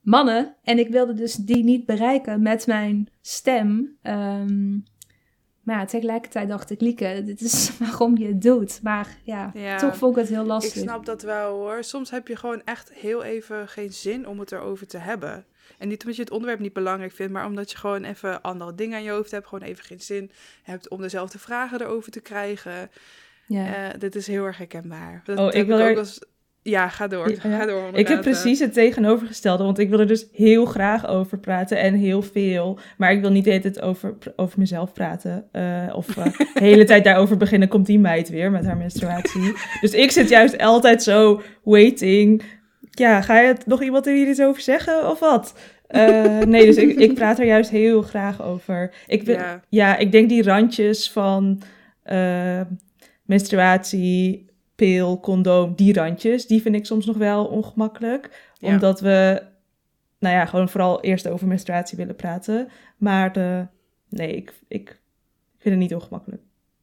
Speaker 2: mannen. En ik wilde dus die niet bereiken met mijn stem. Um, maar ja, tegelijkertijd dacht ik, Lieke, dit is waarom je het doet. Maar ja, toch vond ik het heel lastig.
Speaker 1: Ik snap dat wel hoor. Soms heb je gewoon echt heel even geen zin om het erover te hebben. En niet omdat je het onderwerp niet belangrijk vindt, maar omdat je gewoon even andere dingen aan je hoofd hebt. Gewoon even geen zin hebt om dezelfde vragen erover te krijgen. Ja. Uh, dit is heel erg herkenbaar. Dat
Speaker 3: oh, ik wil er...
Speaker 1: als... Ja, ga door. Ga door
Speaker 3: ik heb precies het tegenovergestelde, want ik wil er dus heel graag over praten en heel veel. Maar ik wil niet de hele tijd over, over mezelf praten. Uh, of uh, de hele tijd daarover beginnen, komt die meid weer met haar menstruatie. dus ik zit juist altijd zo waiting ja, ga je nog iemand er hier iets over zeggen of wat? Uh, nee, dus ik, ik praat er juist heel graag over. Ik, ja. ja ik denk die randjes van menstruatie, pil, condoom, die randjes, die vind ik soms nog wel ongemakkelijk. Omdat we, nou ja, gewoon vooral eerst over menstruatie willen praten. Maar de, nee, ik, ik vind het niet ongemakkelijk.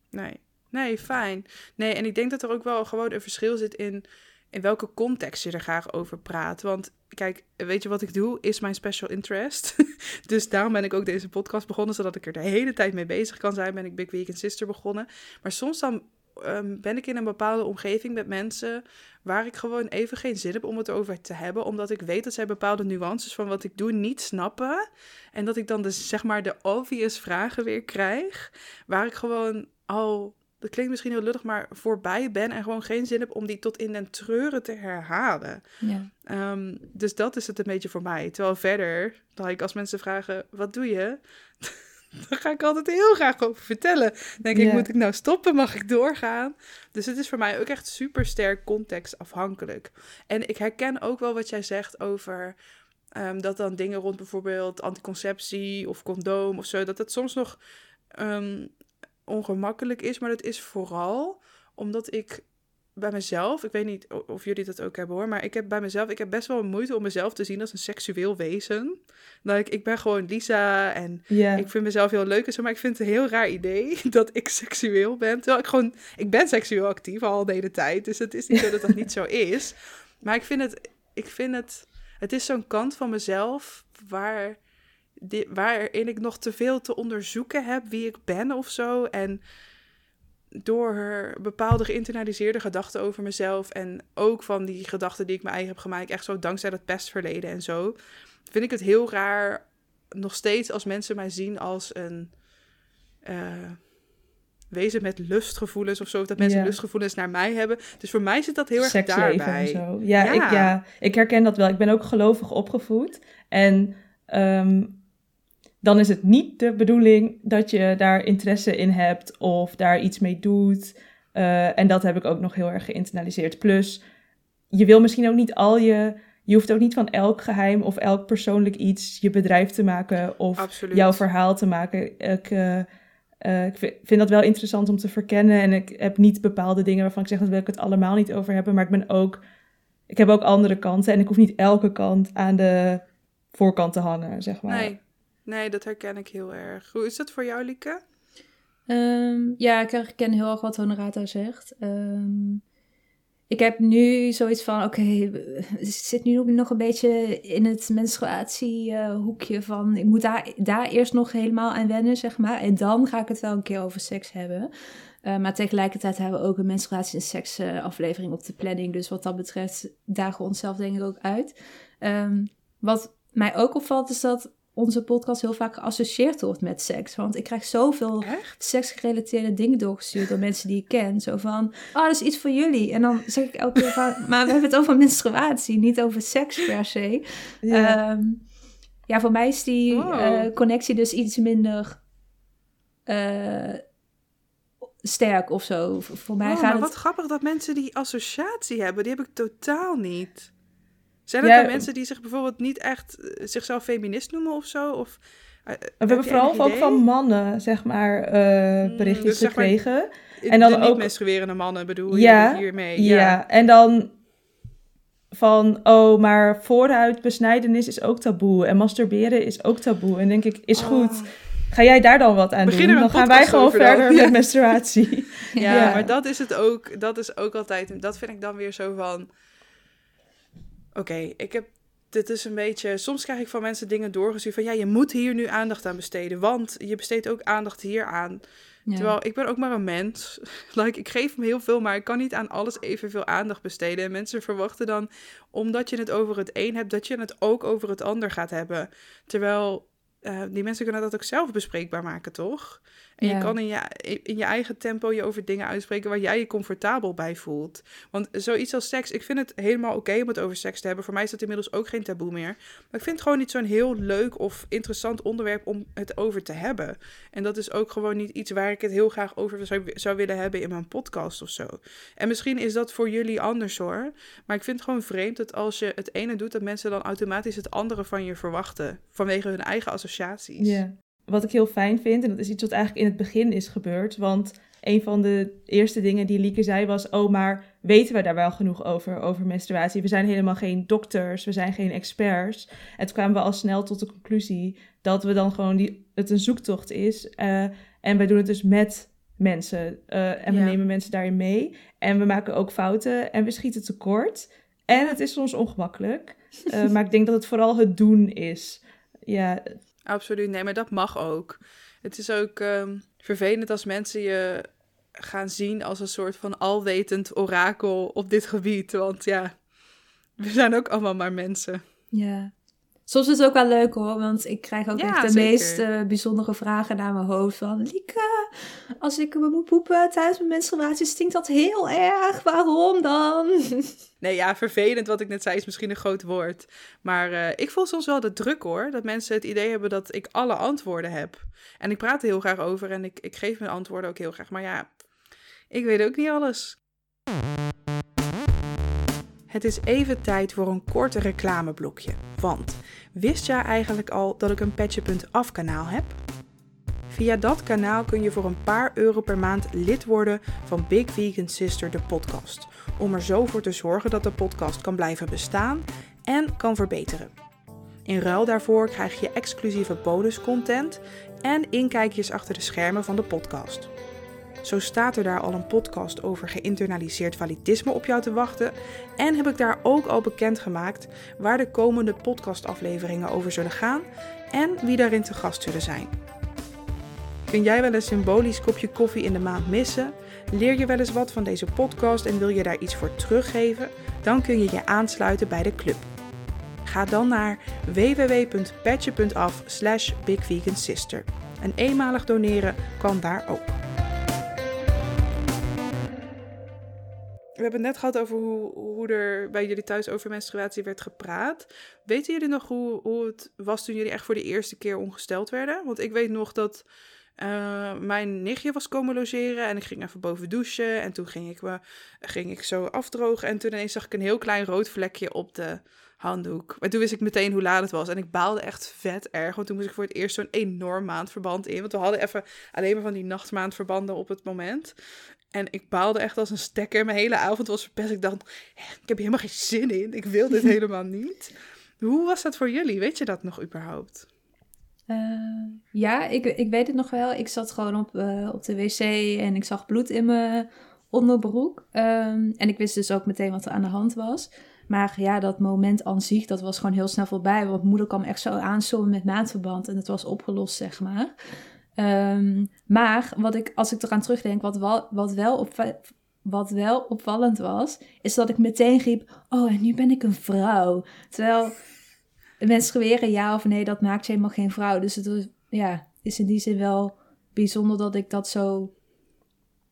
Speaker 1: Nee, nee, fijn. Nee, en ik denk dat er ook wel gewoon een verschil zit in in welke context je er graag over praat. Want kijk, weet je wat ik doe? Is mijn special interest. dus daarom ben ik ook deze podcast begonnen, zodat ik er de hele tijd mee bezig kan zijn. Ben ik Big Week Sister begonnen. Maar soms dan ehm, ben ik in een bepaalde omgeving met mensen waar ik gewoon even geen zin heb om het over te hebben, omdat ik weet dat zij bepaalde nuances van wat ik doe niet snappen. En dat ik dan dus zeg maar de obvious vragen weer krijg, waar ik gewoon al dat klinkt misschien heel lullig, maar voorbij ben en gewoon geen zin heb om die tot in den treuren te herhalen. Ja. Ehm, dus dat is het een beetje voor mij. Terwijl verder, dan ik als mensen vragen, wat doe je? dan ga ik altijd heel graag over vertellen. denk ik, moet ik nou stoppen? Mag ik doorgaan? Dus het is voor mij ook echt super sterk contextafhankelijk. En ik herken ook wel wat jij zegt over... Ehm, dat dan dingen rond bijvoorbeeld anticonceptie of condoom of zo, dat het soms nog um, ongemakkelijk is, maar dat is vooral omdat ik bij mezelf, ik weet niet of jullie dat ook hebben hoor, maar ik heb bij mezelf, ik heb best wel moeite om mezelf te zien als een seksueel wezen. Dat ik, ik ben gewoon Lisa en ik vind mezelf heel leuk en zo, maar ik vind het een heel raar idee dat ik seksueel ben. Terwijl ik gewoon, ik ben seksueel actief al de hele tijd, dus het is niet zo dat dat niet zo is. Maar ik vind het, ik vind het, het is zo'n kant van mezelf waar waarin ik nog te veel te onderzoeken heb wie ik ben of zo. En door bepaalde geïnternaliseerde gedachten over mezelf en ook van die gedachten die ik me eigen heb gemaakt, echt zo dankzij dat pestverleden en zo, vind ik het heel raar nog steeds als mensen mij zien als een uh, wezen met lustgevoelens of zo, of dat mensen lustgevoelens naar mij hebben. Dus voor mij zit dat heel erg daarbij.
Speaker 3: Zo. Ja, ja, Ik, ja, ik herken dat wel. Ik ben ook gelovig opgevoed en um, dan is het niet de bedoeling dat je daar interesse in hebt of daar iets mee doet. Uh, en dat heb ik ook nog heel erg geïnternaliseerd. Plus, je wil misschien ook niet al je. Je hoeft ook niet van elk geheim of elk persoonlijk iets je bedrijf te maken of jouw verhaal te maken. Ik, uh, uh, ik vind dat wel interessant om te verkennen. En ik heb niet bepaalde dingen waarvan ik zeg dat wil ik het allemaal niet over hebben. Maar ik ben ook. Ik heb ook andere kanten en ik hoef niet elke kant aan de voorkant te hangen, zeg maar.
Speaker 1: Nee, Nee, dat herken ik heel erg. Hoe is dat voor jou, Lieke?
Speaker 2: Um, ja, ik herken heel erg wat Honorata zegt. Um, ik heb nu zoiets van, oké, okay, zit nu nog een beetje in het menstruatiehoekje van, ik moet daar, daar eerst nog helemaal aan wennen, zeg maar. En dan ga ik het wel een keer over seks hebben. Uh, maar tegelijkertijd hebben we ook een menstruatie- en seks aflevering op de planning. Dus wat dat betreft dagen we onszelf denk ik ook uit. Um, wat mij ook opvalt is dat onze podcast heel vaak geassocieerd wordt met seks. Want ik krijg zoveel seksgerelateerde dingen doorgestuurd door mensen die ik ken. Zo van, oh, dat is iets voor jullie. En dan zeg ik elke keer van, maar we hebben het over menstruatie, niet over seks per se. Ja, ehm, ja voor mij is die oh. eh, connectie dus iets minder eh, sterk of zo. Voor mij
Speaker 1: Oh,
Speaker 2: gaat
Speaker 1: maar
Speaker 2: het...
Speaker 1: wat grappig dat mensen die associatie hebben. Die heb ik totaal niet. Zijn er
Speaker 3: Ja,
Speaker 1: dan mensen die zich bijvoorbeeld niet echt eh, zichzelf feminist noemen of zo? Of, eh,
Speaker 3: We hebben vooral ook van mannen, zeg maar, eh,
Speaker 1: Mm,
Speaker 3: berichtjes
Speaker 1: dus zeg maar-
Speaker 3: gekregen. En dan
Speaker 1: de
Speaker 3: ook-
Speaker 1: niet-menstruerende mannen bedoel je
Speaker 3: Ja,
Speaker 1: hiermee?
Speaker 3: Ja. en dan van, oh, maar vooruitbesnijdenis is ook taboe. En masturberen is ook taboe. En denk ik, is
Speaker 1: Oh.
Speaker 3: goed. Ga jij daar dan wat aan doen? Dan gaan wij gewoon
Speaker 1: dan.
Speaker 3: verder
Speaker 1: Ja.
Speaker 3: met menstruatie.
Speaker 1: Ja,
Speaker 3: Ja.
Speaker 1: maar dat is het ook. Dat is ook altijd. Dat vind ik dan weer zo van. Oké, ik heb. Dit is een beetje. Soms krijg ik van mensen dingen doorgestuurd van ja, je moet hier nu aandacht aan besteden, want je besteedt ook aandacht hier aan.
Speaker 2: Ja.
Speaker 1: Terwijl ik ben ook maar een mens. Like, ik geef hem heel veel, maar ik kan niet aan alles evenveel aandacht besteden. En mensen verwachten dan, omdat je het over het een hebt, dat je het ook over het ander gaat hebben. Terwijl eh, die mensen kunnen dat ook zelf bespreekbaar maken, toch? En
Speaker 2: Ja.
Speaker 1: je kan in je, in je eigen tempo je over dingen uitspreken waar jij je comfortabel bij voelt. Want zoiets als seks, ik vind het helemaal oké om het over seks te hebben. Voor mij is dat inmiddels ook geen taboe meer. Maar ik vind het gewoon niet zo'n heel leuk of interessant onderwerp om het over te hebben. En dat is ook gewoon niet iets waar ik het heel graag over zou, zou willen hebben in mijn podcast of zo. En misschien is dat voor jullie anders hoor. Maar ik vind het gewoon vreemd dat als je het ene doet, dat mensen dan automatisch het andere van je verwachten. Vanwege hun eigen associaties.
Speaker 3: Ja. Wat ik heel fijn vind, en dat is iets wat eigenlijk in het begin is gebeurd. Want een van de eerste dingen die Lieke zei was: Oh, maar weten we daar wel genoeg over, over menstruatie? We zijn helemaal geen dokters, we zijn geen experts. En toen kwamen we al snel tot de conclusie dat we dan gewoon die, het een zoektocht is. eh, en wij doen het dus met mensen. eh, en we
Speaker 1: Ja.
Speaker 3: nemen mensen daarin mee. En we maken ook fouten en we schieten tekort. En het is soms ongemakkelijk. eh, maar ik denk dat het vooral het doen is. Ja,
Speaker 1: Absoluut, nee, maar dat mag ook. Het is ook ehm, vervelend als mensen je gaan zien als een soort van alwetend orakel op dit gebied. Want ja, we zijn ook allemaal maar mensen.
Speaker 2: Ja. Soms is het ook wel leuk hoor, want ik krijg ook
Speaker 1: Ja,
Speaker 2: echt de
Speaker 1: zeker.
Speaker 2: meest eh, bijzondere vragen naar mijn hoofd. Van, Lieke, als ik me moet poepen tijdens mijn menstruatie, stinkt dat heel erg. Waarom dan?
Speaker 1: Nee, ja, vervelend wat ik net zei is misschien een groot woord. Maar eh, ik voel soms wel de druk hoor. Dat mensen het idee hebben dat ik alle antwoorden heb. En ik praat er heel graag over en ik, ik geef mijn antwoorden ook heel graag. Maar ja, ik weet ook niet alles. Het is even tijd voor een kort reclameblokje. Want wist jij eigenlijk al dat ik een Petje.af kanaal heb? Via dat kanaal kun je voor een paar euro per maand lid worden van Big Vegan Sister, de podcast. Om er zo voor te zorgen dat de podcast kan blijven bestaan en kan verbeteren. In ruil daarvoor krijg je exclusieve bonuscontent en inkijkjes achter de schermen van de podcast. Zo staat er daar al een podcast over geïnternaliseerd validisme op jou te wachten. En heb ik daar ook al bekendgemaakt waar de komende podcastafleveringen over zullen gaan en wie daarin te gast zullen zijn. Kun jij wel een symbolisch kopje koffie in de maand missen? Leer je wel eens wat van deze podcast en wil je daar iets voor teruggeven? Dan kun je je aansluiten bij de club. Ga dan naar www.petje.af slash bigvegansister. En eenmalig doneren kan daar ook. We hebben het net gehad over hoe, hoe er bij jullie thuis over menstruatie werd gepraat. Weten jullie nog hoe, hoe het was toen jullie echt voor de eerste keer ongesteld werden? Want ik weet nog dat eh, mijn nichtje was komen logeren en ik ging even boven douchen. En toen ging ik, me, ging ik zo afdrogen en toen ineens zag ik een heel klein rood vlekje op de handdoek. Maar toen wist ik meteen hoe laat het was en ik baalde echt vet erg. Want toen moest ik voor het eerst zo'n enorm maandverband in. Want we hadden even alleen maar van die nachtmaandverbanden op het moment. En ik baalde echt als een stekker. Mijn hele avond was verpest. Ik dacht, ik heb hier helemaal geen zin in. Ik wil dit helemaal niet. Hoe was dat voor jullie? Weet je dat nog überhaupt?
Speaker 2: Eh, ja, ik, ik weet het nog wel. Ik zat gewoon op, eh, op de wc en ik zag bloed in mijn onderbroek. Ehm, en ik wist dus ook meteen wat er aan de hand was. Maar ja, dat moment aan zich, dat was gewoon heel snel voorbij. Want moeder kwam echt zo aanzoomen met maandverband en het was opgelost, zeg maar. Ehm, maar wat ik, als ik eraan terugdenk, wat wel, wat, wel op, wat wel opvallend was, is dat ik meteen riep: Oh, en nu ben ik een vrouw. Terwijl menstrueren, ja of nee, dat maakt je helemaal geen vrouw. Dus het was, ja, is in die zin wel bijzonder dat ik dat zo.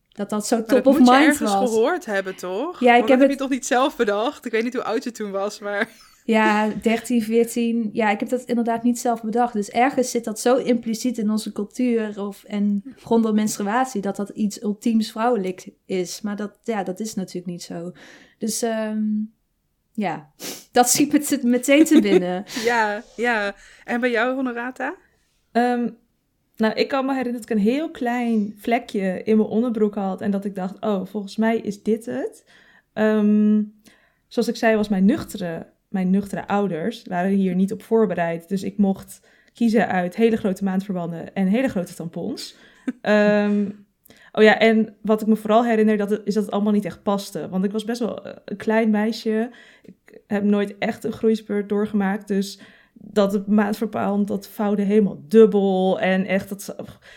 Speaker 2: Dat dat zo top
Speaker 1: dat
Speaker 2: of
Speaker 1: moet je
Speaker 2: mind
Speaker 1: ergens
Speaker 2: was.
Speaker 1: gehoord hebben, toch?
Speaker 2: Ja, ik heb
Speaker 1: dat heb
Speaker 2: het-
Speaker 1: je toch niet zelf bedacht? Ik weet niet hoe oud je toen was, maar...
Speaker 2: Ja, 13, 14. Ja, ik heb dat inderdaad niet zelf bedacht. Dus ergens zit dat zo impliciet in onze cultuur of, en rondom menstruatie dat dat iets ultiems vrouwelijk is. Maar dat, ja, dat is natuurlijk niet zo. Dus ehm, ja, dat schiet me meteen te binnen.
Speaker 1: ja, ja. En bij jou, Honorata?
Speaker 3: Ehm, nou, ik kan me herinneren dat ik een heel klein vlekje in mijn onderbroek had. En dat ik dacht, oh, volgens mij is dit het. Ehm, zoals ik zei, was mijn nuchtere, mijn nuchtere ouders waren hier niet op voorbereid. Dus ik mocht kiezen uit hele grote maandverbanden en hele grote tampons. Ehm, oh ja, en wat ik me vooral herinner, dat is dat het allemaal niet echt paste. Want ik was best wel een klein meisje. Ik heb nooit echt een groeispurt doorgemaakt. Dus dat het maandverband, dat vouwde helemaal dubbel. En echt, dat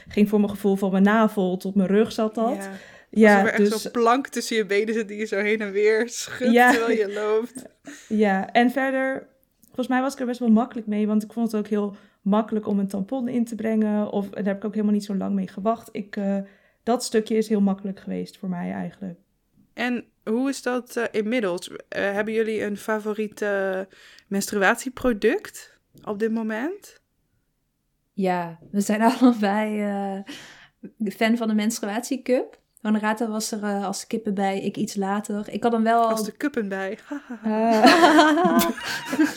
Speaker 3: ging voor mijn gevoel van mijn navel tot mijn rug zat dat.
Speaker 1: Ja. Ja, er echt dus... zo'n plank tussen je benen zit die je zo heen en weer schudt terwijl je loopt.
Speaker 3: Ja, en verder, volgens mij was ik er best wel makkelijk mee, want ik vond het ook heel makkelijk om een tampon in te brengen. Of daar heb ik ook helemaal niet zo lang mee gewacht. Ik, uh, dat stukje is heel makkelijk geweest voor mij eigenlijk.
Speaker 1: En hoe is dat uh, inmiddels? Uh, hebben jullie een favoriet menstruatieproduct op dit moment?
Speaker 2: Ja, we zijn allebei fan van de menstruatiecup. Honorata was er uh, als kippen bij, ik iets later. Ik had hem wel...
Speaker 1: Als de kuppen bij. uh.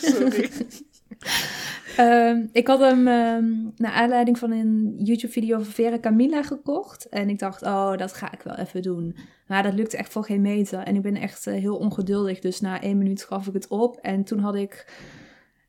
Speaker 1: Sorry.
Speaker 2: um, ik had hem um, naar aanleiding van een YouTube-video van Vera Camilla gekocht. En ik dacht, oh, dat ga ik wel even doen. Maar dat lukte echt voor geen meter. En ik ben echt uh, heel ongeduldig. Dus na één minuut gaf ik het op. En toen had ik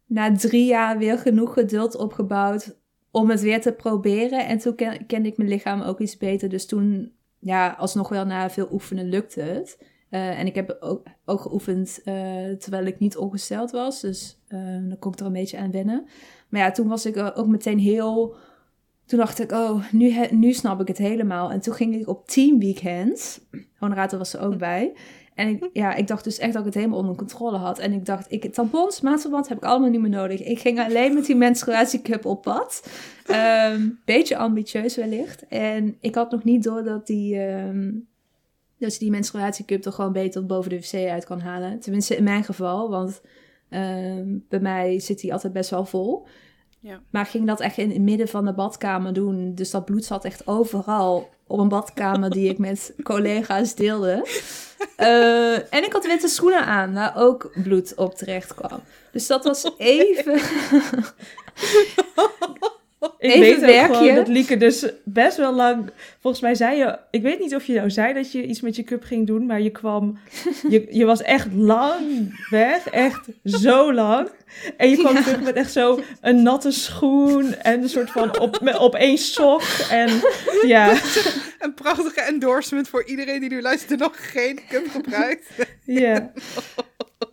Speaker 2: na drie jaar weer genoeg geduld opgebouwd om het weer te proberen. En toen ken, kende ik mijn lichaam ook iets beter. Dus toen ja, alsnog wel na veel oefenen lukte het. Uh, en ik heb ook, ook geoefend uh, terwijl ik niet ongesteld was. Dus uh, dan kon ik er een beetje aan wennen. Maar ja, toen was ik ook meteen heel... Toen dacht ik, oh, nu, nu snap ik het helemaal. En toen ging ik op team weekends. Honorato was er ook bij. En ik, ja, ik dacht dus echt dat ik het helemaal onder controle had. En ik dacht, ik, tampons, maandverband heb ik allemaal niet meer nodig. Ik ging alleen met die menstruatiecup op pad. Um, beetje ambitieus wellicht. En ik had nog niet door dat die, um, dat je die menstruatiecup toch gewoon beter boven de wc uit kan halen. Tenminste in mijn geval, want um, bij mij zit die altijd best wel vol. Ja. Maar ging dat echt in het midden van de badkamer doen. Dus dat bloed zat echt overal op een badkamer die ik met collega's deelde. Uh, en ik had witte schoenen aan, waar ook bloed op terecht kwam. Dus dat was even.
Speaker 3: Ik Even weet ook gewoon dat Lieke dus best wel lang... Volgens mij zei je... Ik weet niet of je nou zei dat je iets met je cup ging doen, maar je kwam... Je, je was echt lang weg. Echt zo lang. En je kwam terug met echt zo een natte schoen en een soort van op, op één sok. En ja...
Speaker 1: Een prachtige endorsement voor iedereen die nu luistert en nog geen cup gebruikt.
Speaker 3: Ja.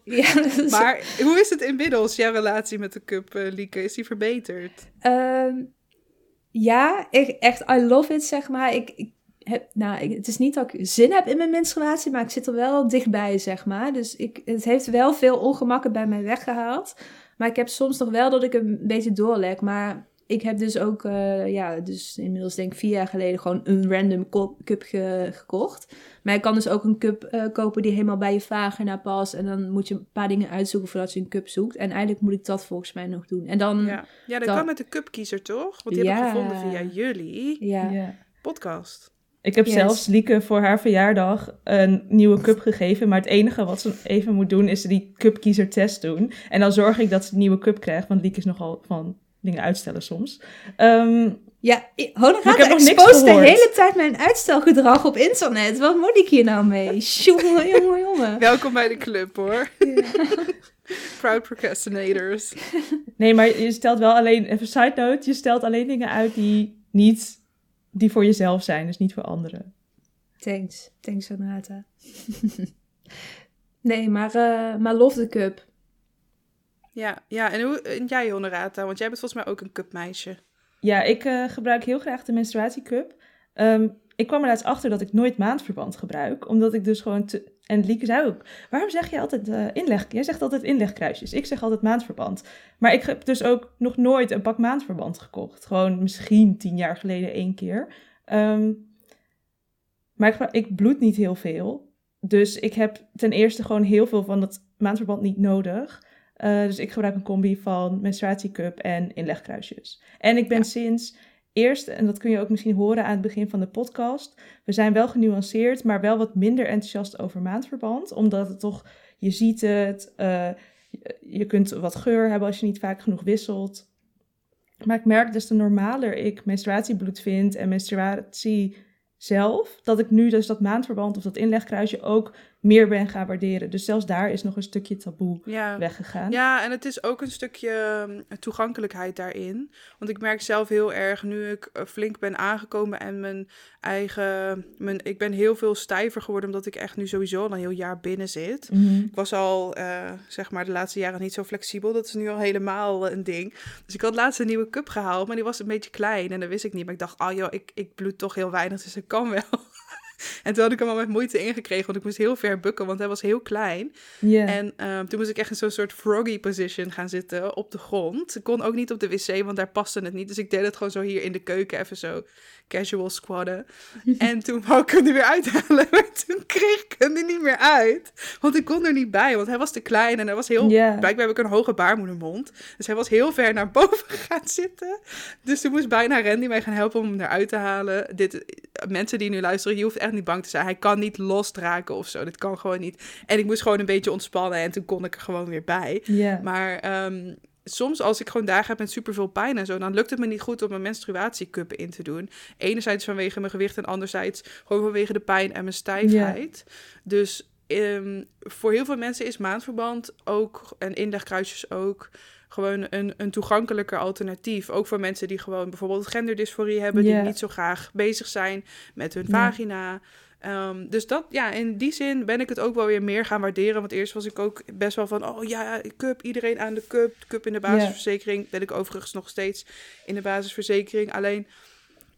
Speaker 2: Ja, dus...
Speaker 1: Maar hoe is het inmiddels, jouw relatie met de cup, uh, Lieke? Is die verbeterd?
Speaker 2: Um, ja, ik, echt, I love it, zeg maar. Ik, ik heb, nou, het is niet dat ik zin heb in mijn menstruatie, maar ik zit er wel dichtbij, zeg maar. Dus ik, het heeft wel veel ongemakken bij mij weggehaald. Maar ik heb soms nog wel dat ik een beetje doorlek. Maar ik heb dus ook, uh, ja, dus inmiddels denk ik vier jaar geleden gewoon een random cup gekocht. Maar je kan dus ook een cup uh, kopen die helemaal bij je vagina past. En dan moet je een paar dingen uitzoeken voordat je een cup zoekt. En eigenlijk moet ik dat volgens mij nog doen. En dan,
Speaker 1: ja. ja, dat kan met de cupkiezer toch? Want die ja. heb ik gevonden via jullie
Speaker 2: ja.
Speaker 1: podcast.
Speaker 3: Ik heb zelfs Lieke voor haar verjaardag een nieuwe cup gegeven. Maar het enige wat ze even moet doen is die cupkiezer test doen. En dan zorg ik dat ze een nieuwe cup krijgt. Want Lieke is nogal van dingen uitstellen soms. Um,
Speaker 2: ja, Honorata exposeert de hele tijd mijn uitstelgedrag op internet. Wat moet ik hier nou mee? Jongen, jongen, jongen.
Speaker 1: Welkom bij de club, hoor. Proud procrastinators.
Speaker 3: Nee, maar je stelt wel alleen, even side note, je stelt alleen dingen uit die niet, die voor jezelf zijn, dus niet voor anderen.
Speaker 2: Thanks, thanks Honorata. nee, maar, uh, maar love the cup.
Speaker 1: Ja, ja en, hoe, jij Honorata, want jij bent volgens mij ook een cupmeisje.
Speaker 3: Ja, ik uh, gebruik heel graag de menstruatiecup. Um, ik kwam er laatst achter dat ik nooit maandverband gebruik. Omdat ik dus gewoon... Te... En Lieke zei ook, waarom zeg je altijd uh, inleg... Jij zegt altijd inlegkruisjes. Ik zeg altijd maandverband. Maar ik heb dus ook nog nooit een pak maandverband gekocht. Gewoon misschien tien jaar geleden één keer. Um, maar ik, ik bloed niet heel veel. Dus ik heb ten eerste gewoon heel veel van dat maandverband niet nodig. Eh, dus ik gebruik een combi van menstruatiecup en inlegkruisjes. En ik ben
Speaker 1: Ja.
Speaker 3: sinds eerst, en dat kun je ook misschien horen aan het begin van de podcast, we zijn wel genuanceerd, maar wel wat minder enthousiast over maandverband. Omdat het toch, je ziet het, eh, je- kunt wat geur hebben als je niet vaak genoeg wisselt. Maar ik merk des te normaler ik menstruatiebloed vind en menstruatie zelf, dat ik nu dus dat maandverband of dat inlegkruisje ook meer ben gaan waarderen. Dus zelfs daar is nog een stukje taboe
Speaker 1: Ja.
Speaker 3: weggegaan.
Speaker 1: Ja, en het is ook een stukje ehm, toegankelijkheid daarin. Want ik merk zelf heel erg nu ik eh, flink ben aangekomen en mijn eigen. Mijn, ik ben heel veel stijver geworden, omdat ik echt nu sowieso al een heel jaar binnen zit.
Speaker 3: Mhm.
Speaker 1: Ik was al, eh, zeg maar, de laatste jaren niet zo flexibel. Dat is nu al helemaal eh, een ding. Dus ik had laatst een nieuwe cup gehaald, maar die was een beetje klein. En dat wist ik niet. Maar ik dacht, oh joh, ik, ik bloed toch heel weinig, dus dat kan wel. en toen had ik hem al met moeite ingekregen, want ik moest heel ver bukken, want hij was heel klein. En ehm, toen moest ik echt in zo'n soort froggy position gaan zitten op de grond. Ik kon ook niet op de wc, want daar paste het niet. Dus ik deed het gewoon zo hier in de keuken, even zo casual squadden. en toen wou ik hem er weer uithalen, maar toen kreeg ik hem er niet meer uit. Want ik kon er niet bij, want hij was te klein en hij was heel... Blijkbaar heb ik een hoge baarmoedermond. Dus hij was heel ver naar boven gaan zitten. Dus toen moest bijna Randy mij gaan helpen om hem eruit te halen. Dit, mensen die nu luisteren, je hoeft echt niet bang te zijn. Hij kan niet losdraken of zo. Dit kan gewoon niet. En ik moest gewoon een beetje ontspannen en toen kon ik er gewoon weer bij. Maar ehm, soms als ik gewoon dagen heb met superveel pijn en zo, dan lukt het me niet goed om mijn menstruatiecup in te doen. Enerzijds vanwege mijn gewicht en anderzijds gewoon vanwege de pijn en mijn stijfheid. Dus ehm, voor heel veel mensen is maandverband ook, en indagkruisjes ook, gewoon een, een toegankelijker alternatief. Ook voor mensen die gewoon bijvoorbeeld genderdysforie hebben, die niet zo graag bezig zijn met hun vagina. Ehm, dus dat, ja, in die zin ben ik het ook wel weer meer gaan waarderen. Want eerst was ik ook best wel van, oh ja, cup, iedereen aan de cup. Cup in de basisverzekering. Ben ik overigens nog steeds in de basisverzekering. Alleen,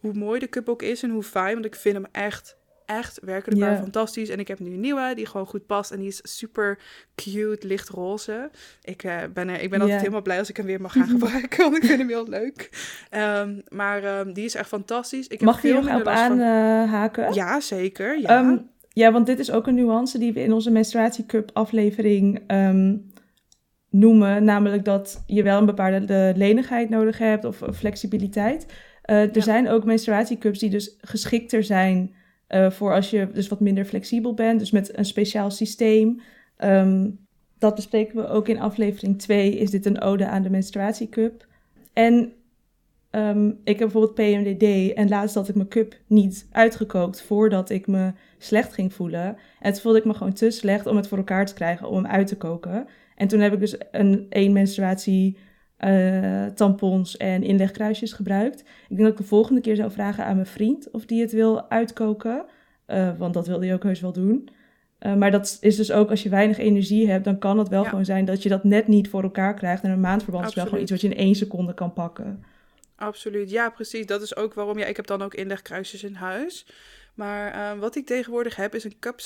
Speaker 1: hoe mooi de cup ook is en hoe fijn, want ik vind hem echt, echt werkelijk waar
Speaker 3: Ja.
Speaker 1: fantastisch. En ik heb nu een nieuwe, die gewoon goed past. En die is super cute, lichtroze. Ik, eh, ben, er, ik ben altijd helemaal blij als ik hem weer mag gaan gebruiken, want ik vind hem heel leuk. Ehm, maar ehm, die is echt fantastisch. Ik heb
Speaker 3: Mag je nog op
Speaker 1: last van-
Speaker 3: aanhaken?
Speaker 1: Ja, zeker. Ja.
Speaker 3: Ehm, ja, want dit is ook een nuance die we in onze menstruatiecup aflevering noemen. Namelijk dat je wel een bepaalde de lenigheid nodig hebt of flexibiliteit. Eh, er
Speaker 1: Ja.
Speaker 3: zijn ook menstruatiecups die dus geschikter zijn eh, voor als je dus wat minder flexibel bent. Dus met een speciaal systeem. Ehm, dat bespreken we ook in aflevering 2. Is dit een ode aan de menstruatiecup? En ehm, ik heb bijvoorbeeld PMDD en laatst had ik mijn cup niet uitgekookt voordat ik me slecht ging voelen. En toen voelde ik me gewoon te slecht om het voor elkaar te krijgen om hem uit te koken. En toen heb ik dus een één menstruatie eh, tampons en inlegkruisjes gebruikt. Ik denk dat ik de volgende keer zou vragen aan mijn vriend of die het wil uitkoken. Eh, want dat wilde hij ook heus wel doen. Eh, maar dat is dus ook als je weinig energie hebt, dan kan het wel
Speaker 1: Ja.
Speaker 3: gewoon zijn dat je dat net niet voor elkaar krijgt. En een maandverband is wel gewoon iets wat je in één seconde kan pakken.
Speaker 1: Absoluut, ja, precies. Dat is ook waarom. Ja, ik heb dan ook inlegkruisjes in huis. Maar wat ik tegenwoordig heb is een cup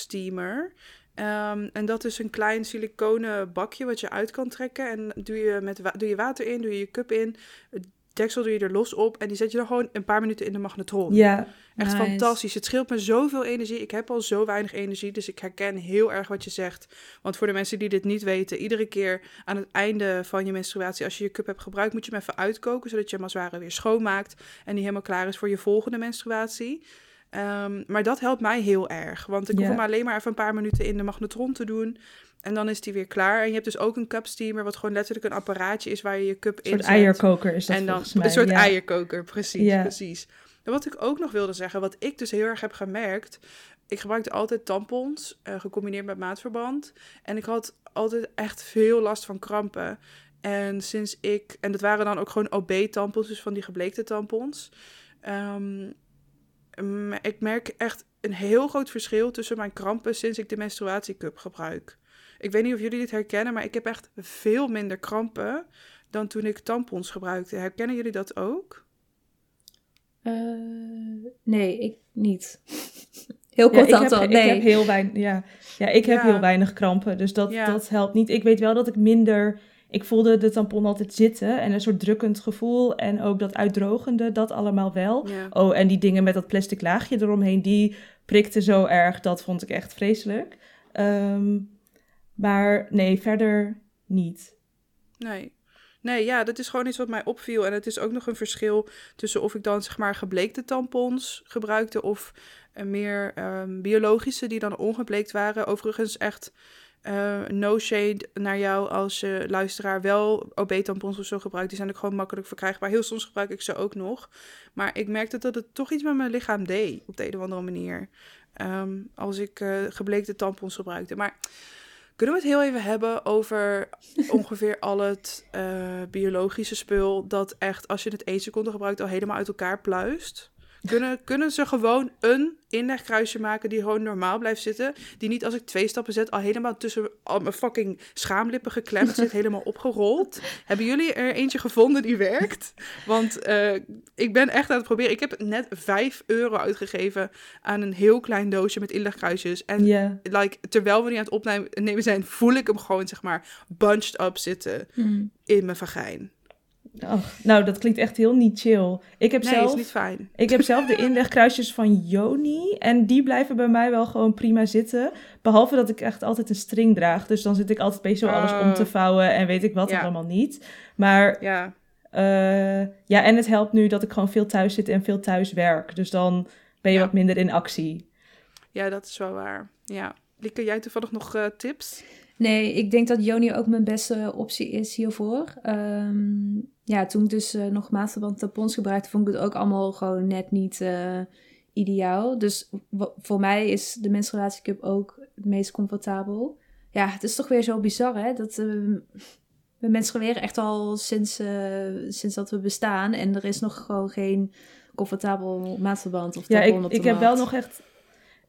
Speaker 1: Ehm, en dat is een klein siliconen bakje wat je uit kan trekken. En doe je, met doe je water in, doe je je cup in. Het deksel doe je er los op. En die zet je dan gewoon een paar minuten in de magnetron.
Speaker 3: Ja,
Speaker 1: Echt
Speaker 2: Nice.
Speaker 1: fantastisch. Het scheelt me zoveel energie. Ik heb al zo weinig energie, dus ik herken heel erg wat je zegt. Want voor de mensen die dit niet weten, iedere keer aan het einde van je menstruatie, als je je cup hebt gebruikt, moet je hem even uitkoken, zodat je hem als het ware weer schoonmaakt en die helemaal klaar is voor je volgende menstruatie. Ehm, maar dat helpt mij heel erg, want ik hoef hem alleen maar even een paar minuten in de magnetron te doen. En dan is die weer klaar. En je hebt dus ook een cup steamer, wat gewoon letterlijk een apparaatje is waar je je cup
Speaker 3: een
Speaker 1: in
Speaker 3: soort
Speaker 1: zet.
Speaker 3: eierkoker is dat
Speaker 1: En dan
Speaker 3: mij.
Speaker 1: een soort
Speaker 3: ja.
Speaker 1: eierkoker, precies,
Speaker 3: Ja.
Speaker 1: precies. En wat ik ook nog wilde zeggen, wat ik dus heel erg heb gemerkt. Ik gebruikte altijd tampons, eh, gecombineerd met maatverband. En ik had altijd echt veel last van krampen. En sinds ik, en dat waren dan ook gewoon OB-tampons, dus van die gebleekte tampons. Ehm, ik merk echt een heel groot verschil tussen mijn krampen sinds ik de menstruatiecup gebruik. Ik weet niet of jullie dit herkennen, maar ik heb echt veel minder krampen dan toen ik tampons gebruikte. Herkennen jullie dat ook?
Speaker 2: Eh, nee, ik niet. Heel
Speaker 3: Ja,
Speaker 2: kort
Speaker 3: ik, heb,
Speaker 2: antwoord,
Speaker 3: ik
Speaker 2: nee.
Speaker 3: heb heel weinig, ja. ja, ik heb
Speaker 1: Ja.
Speaker 3: heel weinig krampen, dus dat,
Speaker 1: Ja.
Speaker 3: dat helpt niet. Ik weet wel dat ik minder... Ik voelde de tampon altijd zitten en een soort drukkend gevoel. En ook dat uitdrogende, dat allemaal wel.
Speaker 1: Ja.
Speaker 3: Oh, en die dingen met dat plastic laagje eromheen, die prikte zo erg. Dat vond ik echt vreselijk. Ehm, maar nee, verder niet.
Speaker 1: Nee. Nee, ja, dat is gewoon iets wat mij opviel. En het is ook nog een verschil tussen of ik dan zeg maar gebleekte tampons gebruikte of uh, meer um, biologische die dan ongebleekt waren. Overigens echt uh, no shade naar jou als uh, luisteraar wel OB-tampons of zo gebruikt. Die zijn ook gewoon makkelijk verkrijgbaar. Heel soms gebruik ik ze ook nog. Maar ik merkte dat het toch iets met mijn lichaam deed op de een of andere manier. Um, als ik uh, gebleekte tampons gebruikte. Maar kunnen we het heel even hebben over ongeveer al het uh, biologische spul dat echt als je het één seconde gebruikt al helemaal uit elkaar pluist? Kunnen, kunnen ze gewoon een inlegkruisje maken die gewoon normaal blijft zitten? Die niet als ik twee stappen zet al helemaal tussen al mijn fucking schaamlippen geklemd zit, helemaal opgerold. Hebben jullie er eentje gevonden die werkt? Want uh, ik ben echt aan het proberen. Ik heb net 5 euro uitgegeven aan een heel klein doosje met inlegkruisjes. En
Speaker 3: Yeah.
Speaker 1: like, terwijl we nu aan het opnemen zijn, voel ik hem gewoon zeg maar bunched up zitten
Speaker 2: Hmm.
Speaker 1: in mijn vagijn.
Speaker 3: Och, nou, dat klinkt echt heel niet chill. Ik heb,
Speaker 1: Nee,
Speaker 3: zelf,
Speaker 1: is niet fijn.
Speaker 3: ik heb zelf de inlegkruisjes van Joni. En die blijven bij mij wel gewoon prima zitten. Behalve dat ik echt altijd een string draag. Dus dan zit ik altijd bij zo alles om te
Speaker 1: Oh.
Speaker 3: vouwen. En weet ik wat
Speaker 1: Ja.
Speaker 3: allemaal niet. Maar
Speaker 1: Ja,
Speaker 3: eh, ja, en het helpt nu dat ik gewoon veel thuis zit en veel thuis werk. Dus dan ben je
Speaker 1: Ja.
Speaker 3: wat minder in actie.
Speaker 1: ja, dat is wel waar. Ja. Lieke, jij toevallig nog eh, tips?
Speaker 2: Nee, ik denk dat Joni ook mijn beste optie is hiervoor. Ehm, ja, toen ik dus eh, nog maandverband tampons gebruikte, vond ik het ook allemaal gewoon net niet eh, ideaal. Dus voor mij is de menstruatiecup ook het meest comfortabel. Ja, het is toch weer zo bizar, hè? Dat eh, we menstrueren echt al sinds, eh, sinds dat we bestaan. En er is nog gewoon geen comfortabel maandverband of
Speaker 3: Ja,
Speaker 2: tampon
Speaker 3: ik,
Speaker 2: op de
Speaker 3: ik heb wel nog echt...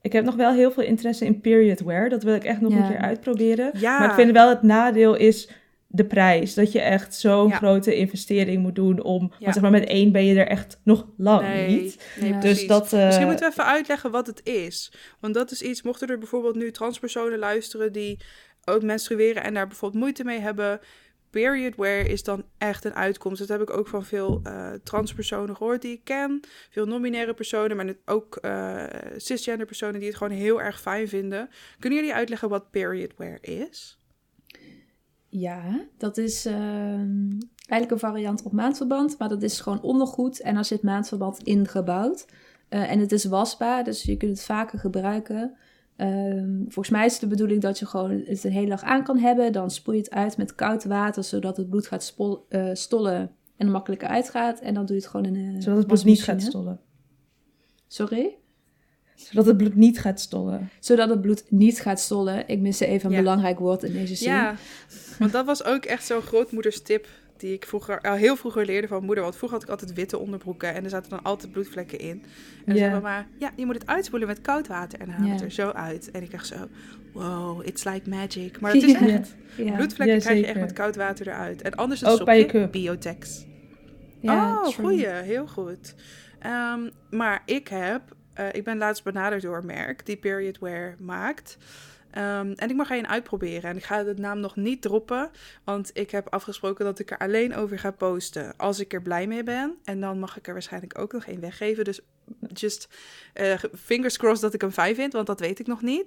Speaker 3: Ik heb nog wel heel veel interesse in period wear. Dat wil ik echt nog
Speaker 2: Ja.
Speaker 3: een keer uitproberen.
Speaker 1: Ja.
Speaker 3: Maar ik vind wel het nadeel is de prijs. Dat je echt zo'n
Speaker 1: Ja.
Speaker 3: grote investering moet doen om...
Speaker 1: Ja.
Speaker 3: Want zeg maar, met één ben je er echt nog lang
Speaker 1: nee,
Speaker 3: niet.
Speaker 1: nee
Speaker 2: Ja.
Speaker 1: precies.
Speaker 3: Dus dat... eh,
Speaker 1: Misschien moeten we even uitleggen wat het is. Want dat is iets, mochten er bijvoorbeeld nu transpersonen luisteren die ook menstrueren en daar bijvoorbeeld moeite mee hebben. Period wear is dan echt een uitkomst. Dat heb ik ook van veel eh, transpersonen gehoord die ik ken. Veel non-binaire personen, maar ook eh, cisgender personen die het gewoon heel erg fijn vinden. Kunnen jullie uitleggen wat period wear is?
Speaker 2: Ja, dat is ehm, eigenlijk een variant op maandverband, maar dat is gewoon ondergoed en daar zit maandverband ingebouwd. Eh, en het is wasbaar, dus je kunt het vaker gebruiken. Ehm, volgens mij is het de bedoeling dat je gewoon het een hele dag aan kan hebben. Dan spoel je het uit met koud water, zodat het bloed gaat spol- eh, stollen en er makkelijker uitgaat. En dan doe je het gewoon in een
Speaker 3: Zodat het bloed niet gaat stollen.
Speaker 2: Sorry?
Speaker 3: Zodat het bloed niet gaat stollen.
Speaker 2: Zodat het bloed niet gaat stollen. Ik miste even een
Speaker 1: Ja.
Speaker 2: belangrijk woord in deze zin.
Speaker 1: Ja, want dat was ook echt zo'n grootmoederstip die ik vroeger, al heel vroeger leerde van moeder. Want vroeger had ik altijd witte onderbroeken en er zaten dan altijd bloedvlekken in. En
Speaker 3: Ja.
Speaker 1: zei mama, ja, je moet het uitspoelen met koud water en dan haal het er zo uit. En ik dacht zo, wow, it's like magic. Maar het is echt, bloedvlekken
Speaker 3: Ja,
Speaker 1: krijg je echt met koud water eruit. En anders het
Speaker 3: Ook
Speaker 1: sopje,
Speaker 3: bij.
Speaker 1: Biotex.
Speaker 2: Ja,
Speaker 1: oh,
Speaker 2: true.
Speaker 1: goeie, heel goed. Ehm, maar ik heb, eh, ik ben laatst benaderd door een merk die period wear maakt. Ehm, en ik mag er een uitproberen. En ik ga de naam nog niet droppen. Want ik heb afgesproken dat ik er alleen over ga posten. Als ik er blij mee ben. En dan mag ik er waarschijnlijk ook nog één weggeven. Dus just eh, fingers crossed dat ik hem fijn vind. Want dat weet ik nog niet.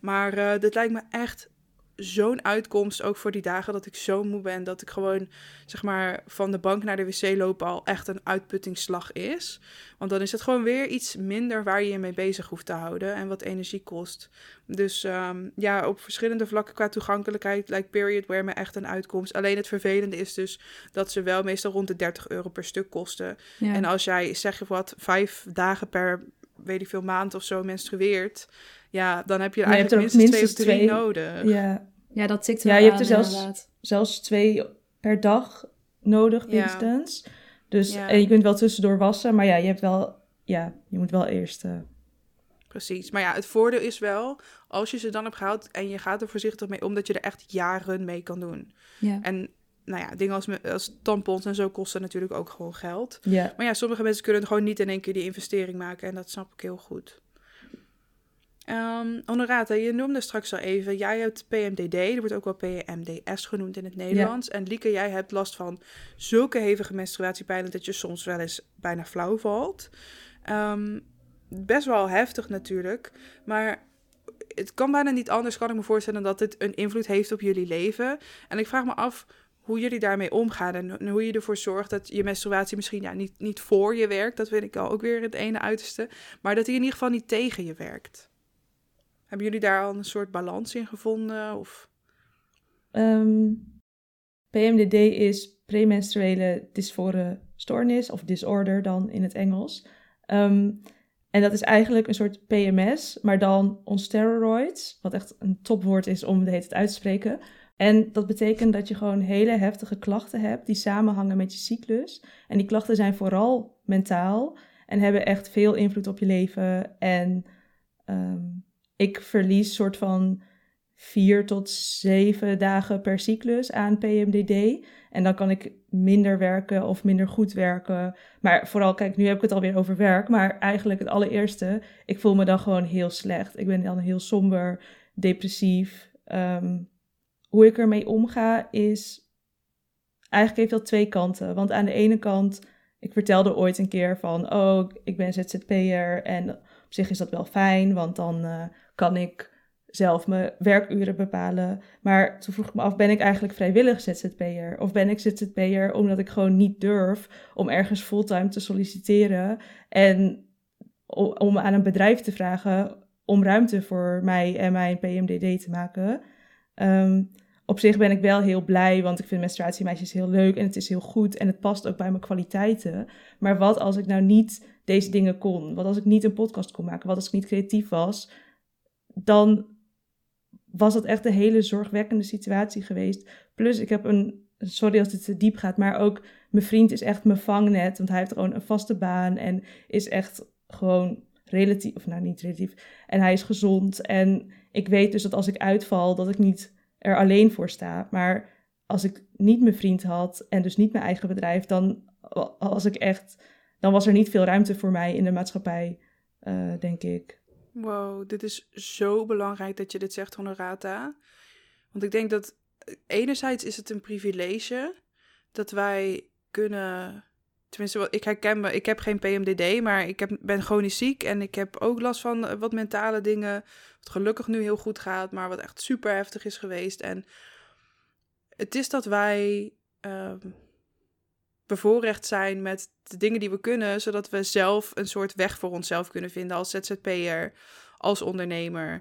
Speaker 1: Maar eh, dit lijkt me echt zo'n uitkomst. Ook voor die dagen dat ik zo moe ben. Dat ik gewoon, zeg maar, van de bank naar de wc lopen al echt een uitputtingsslag is. Want dan is het gewoon weer iets minder waar je je mee bezig hoeft te houden. En wat energie kost. Dus ehm, ja, op verschillende vlakken qua toegankelijkheid lijkt Period Wear me echt een uitkomst. Alleen het vervelende is dus dat ze wel meestal rond de 30 euro per stuk kosten.
Speaker 2: Ja.
Speaker 1: En als jij, zeg je wat, vijf dagen per, weet ik veel, maand of zo menstrueert... Ja, dan heb je er
Speaker 3: Je hebt
Speaker 1: eigenlijk
Speaker 3: er
Speaker 1: minstens twee of drie
Speaker 3: minstens
Speaker 1: nodig.
Speaker 3: ja,
Speaker 2: Ja, dat tikt
Speaker 3: Ja,
Speaker 2: wel
Speaker 3: je hebt er zelfs-
Speaker 2: inderdaad.
Speaker 3: zelfs twee per dag nodig,
Speaker 1: Ja.
Speaker 3: minstens. Dus,
Speaker 1: Ja.
Speaker 3: En je kunt wel tussendoor wassen, maar ja, je hebt wel... Ja, je moet wel eerst... eh,
Speaker 1: Precies. Maar ja, het voordeel is wel, als je ze dan hebt gehaald en je gaat er voorzichtig mee om, dat je er echt jaren mee kan doen.
Speaker 2: Ja.
Speaker 1: En nou ja, dingen als, me- als tampons en zo kosten natuurlijk ook gewoon geld.
Speaker 3: ja.
Speaker 1: Maar ja, sommige mensen kunnen gewoon niet in één keer die investering maken. En dat snap ik heel goed. Ehm Honorata, je noemde straks al even, jij hebt PMDD, er wordt ook wel PMDS genoemd in het Nederlands. En Lieke, jij hebt last van zulke hevige menstruatiepijnen dat je soms wel eens bijna flauw valt. Ehm, best wel heftig natuurlijk, maar het kan bijna niet anders, kan ik me voorstellen, dat het een invloed heeft op jullie leven. En ik vraag me af, hoe jullie daarmee omgaan en hoe je ervoor zorgt dat je menstruatie misschien ja, niet, niet voor je werkt. Dat vind ik al ook weer het ene uiterste. Maar dat hij in ieder geval niet tegen je werkt. Hebben jullie daar al een soort balans in gevonden? Of?
Speaker 3: Ehm, PMDD is premenstruele dysfore stoornis of disorder dan in het Engels. Ehm, en dat is eigenlijk een soort PMS, maar dan on steroids, wat echt een topwoord is om hele uit te spreken. En dat betekent dat je gewoon hele heftige klachten hebt die samenhangen met je cyclus. En die klachten zijn vooral mentaal en hebben echt veel invloed op je leven. En ehm, ik verlies soort van vier tot zeven dagen per cyclus aan PMDD. En dan kan ik minder werken of minder goed werken. Maar vooral, kijk, nu heb ik het alweer over werk. Maar eigenlijk het allereerste, ik voel me dan gewoon heel slecht. Ik ben dan heel somber, depressief. Ehm, hoe ik ermee omga is. Eigenlijk heeft dat twee kanten. Want aan de ene kant, ik vertelde ooit een keer van: Oh, ik ben ZZP'er. En op zich is dat wel fijn, want dan uh, kan ik zelf mijn werkuren bepalen. Maar toen vroeg ik me af, ben ik eigenlijk vrijwillig ZZP'er? Of ben ik ZZP'er omdat ik gewoon niet durf om ergens fulltime te solliciteren en om aan een bedrijf te vragen om ruimte voor mij en mijn PMDD te maken? Um, op zich ben ik wel heel blij, want ik vind menstruatiemeisjes heel leuk en het is heel goed en het past ook bij mijn kwaliteiten. Maar wat als ik nou niet deze dingen kon? Wat als ik niet een podcast kon maken? Wat als ik niet creatief was? Dan was dat echt een hele zorgwekkende situatie geweest. Plus, ik heb een, sorry als dit te diep gaat, maar ook mijn vriend is echt mijn vangnet. Want hij heeft gewoon een vaste baan en is echt gewoon relatief, of nou niet relatief, en hij is gezond. En ik weet dus dat als ik uitval, dat ik niet er alleen voor sta. Maar als ik niet mijn vriend had en dus niet mijn eigen bedrijf, dan was ik echt, dan was er niet veel ruimte voor mij in de maatschappij, uh, denk ik.
Speaker 1: Wow, dit is zo belangrijk dat je dit zegt, Honorata. Want ik denk dat enerzijds is het een privilege dat wij kunnen. Tenminste, ik herken me, ik heb geen PMDD, maar ik heb, ben chronisch ziek en ik heb ook last van eh, wat mentale dingen. Wat gelukkig nu heel goed gaat, maar wat echt super heftig is geweest. En het is dat wij uh, bevoorrecht zijn met de dingen die we kunnen, zodat we zelf een soort weg voor onszelf kunnen vinden als ZZP'er, als ondernemer.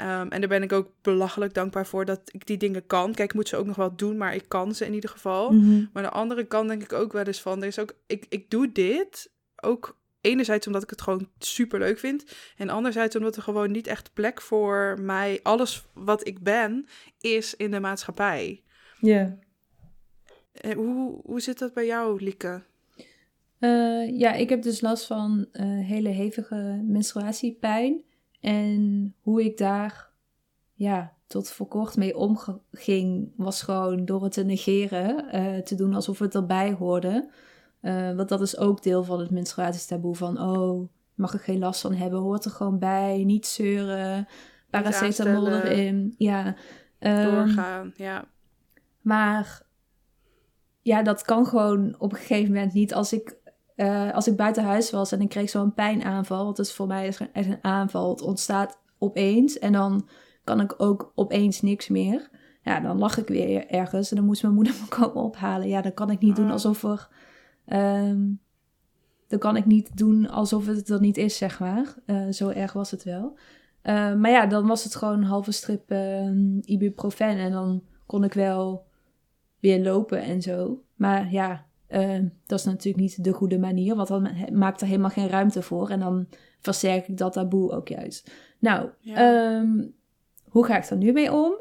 Speaker 1: Um, en daar ben ik ook belachelijk dankbaar voor dat ik die dingen kan. Kijk, ik moet ze ook nog wel doen, maar ik kan ze in ieder geval.
Speaker 3: Mhm.
Speaker 1: Maar aan de andere kant denk ik ook wel eens van, er is ook, ik, ik doe dit ook enerzijds omdat ik het gewoon super leuk vind. En anderzijds omdat er gewoon niet echt plek voor mij, alles wat ik ben, is in de maatschappij.
Speaker 3: Ja.
Speaker 1: Hoe, hoe zit dat bij jou, Lieke?
Speaker 2: Uh, ja, ik heb dus last van uh, hele hevige menstruatiepijn. En hoe ik daar ja, tot voor kort mee omging, was gewoon door het te negeren, uh, te doen alsof het erbij hoorde. want dat is ook deel van het menstruatietaboe van, oh, mag ik geen last van hebben, hoort er gewoon bij, niet zeuren, paracetamol erin. Ja,
Speaker 1: um, doorgaan, ja.
Speaker 2: Maar ja, dat kan gewoon op een gegeven moment niet. Als ik, uh, als ik buiten huis was en ik kreeg zo'n pijnaanval, wat is voor mij echt een aanval. Het ontstaat opeens en dan kan ik ook opeens niks meer. Ja, dan lag ik weer ergens en dan moest mijn moeder me komen ophalen. Ja, dan kan ik niet doen oh. alsof er. Um, dan kan ik niet doen alsof het er niet is, zeg maar. Uh, zo erg was het wel. Uh, maar ja, dan was het gewoon een halve strip uh, ibuprofen. En dan kon ik wel weer lopen en zo. Maar ja, uh, dat is natuurlijk niet de goede manier, want dan maakt er helemaal geen ruimte voor. En dan versterk ik dat taboe ook juist. Nou, ja. um, hoe ga ik er nu mee om?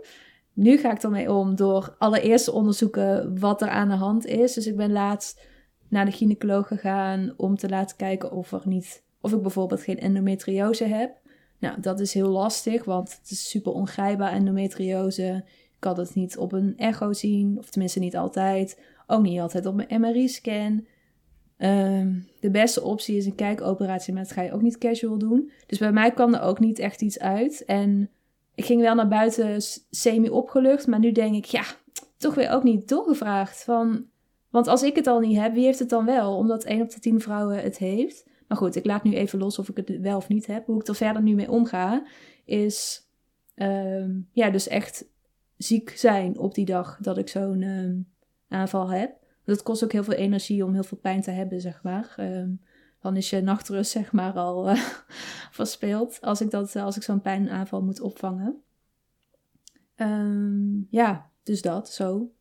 Speaker 2: Nu ga ik ermee om door allereerst te onderzoeken wat er aan de hand is. Dus ik ben laatst naar de gynaecoloog gegaan om te laten kijken of, er niet, of ik bijvoorbeeld geen endometriose heb. Nou, dat is heel lastig, want het is super ongrijpbaar endometriose kan het niet op een echo zien, of tenminste niet altijd. Ook niet altijd op een MRI-scan. Ehm, de beste optie is een kijkoperatie, maar dat ga je ook niet casual doen. Dus bij mij kwam er ook niet echt iets uit. En ik ging wel naar buiten semi-opgelucht, maar nu denk ik, ja, toch weer ook niet doorgevraagd. Van, want als ik het al niet heb, wie heeft het dan wel? Omdat 1 op de 10 vrouwen het heeft. Maar goed, ik laat nu even los of ik het wel of niet heb. Hoe ik er verder nu mee omga, is um, ja, dus echt ziek zijn op die dag dat ik zo'n uh, pijnaanval heb. Dat kost ook heel veel energie om heel veel pijn te hebben, zeg maar. Ehm, dan is je nachtrust, zeg maar, al uh, verspeeld als ik, dat, als ik zo'n pijnaanval moet opvangen. Ehm, ja, dus dat, zo.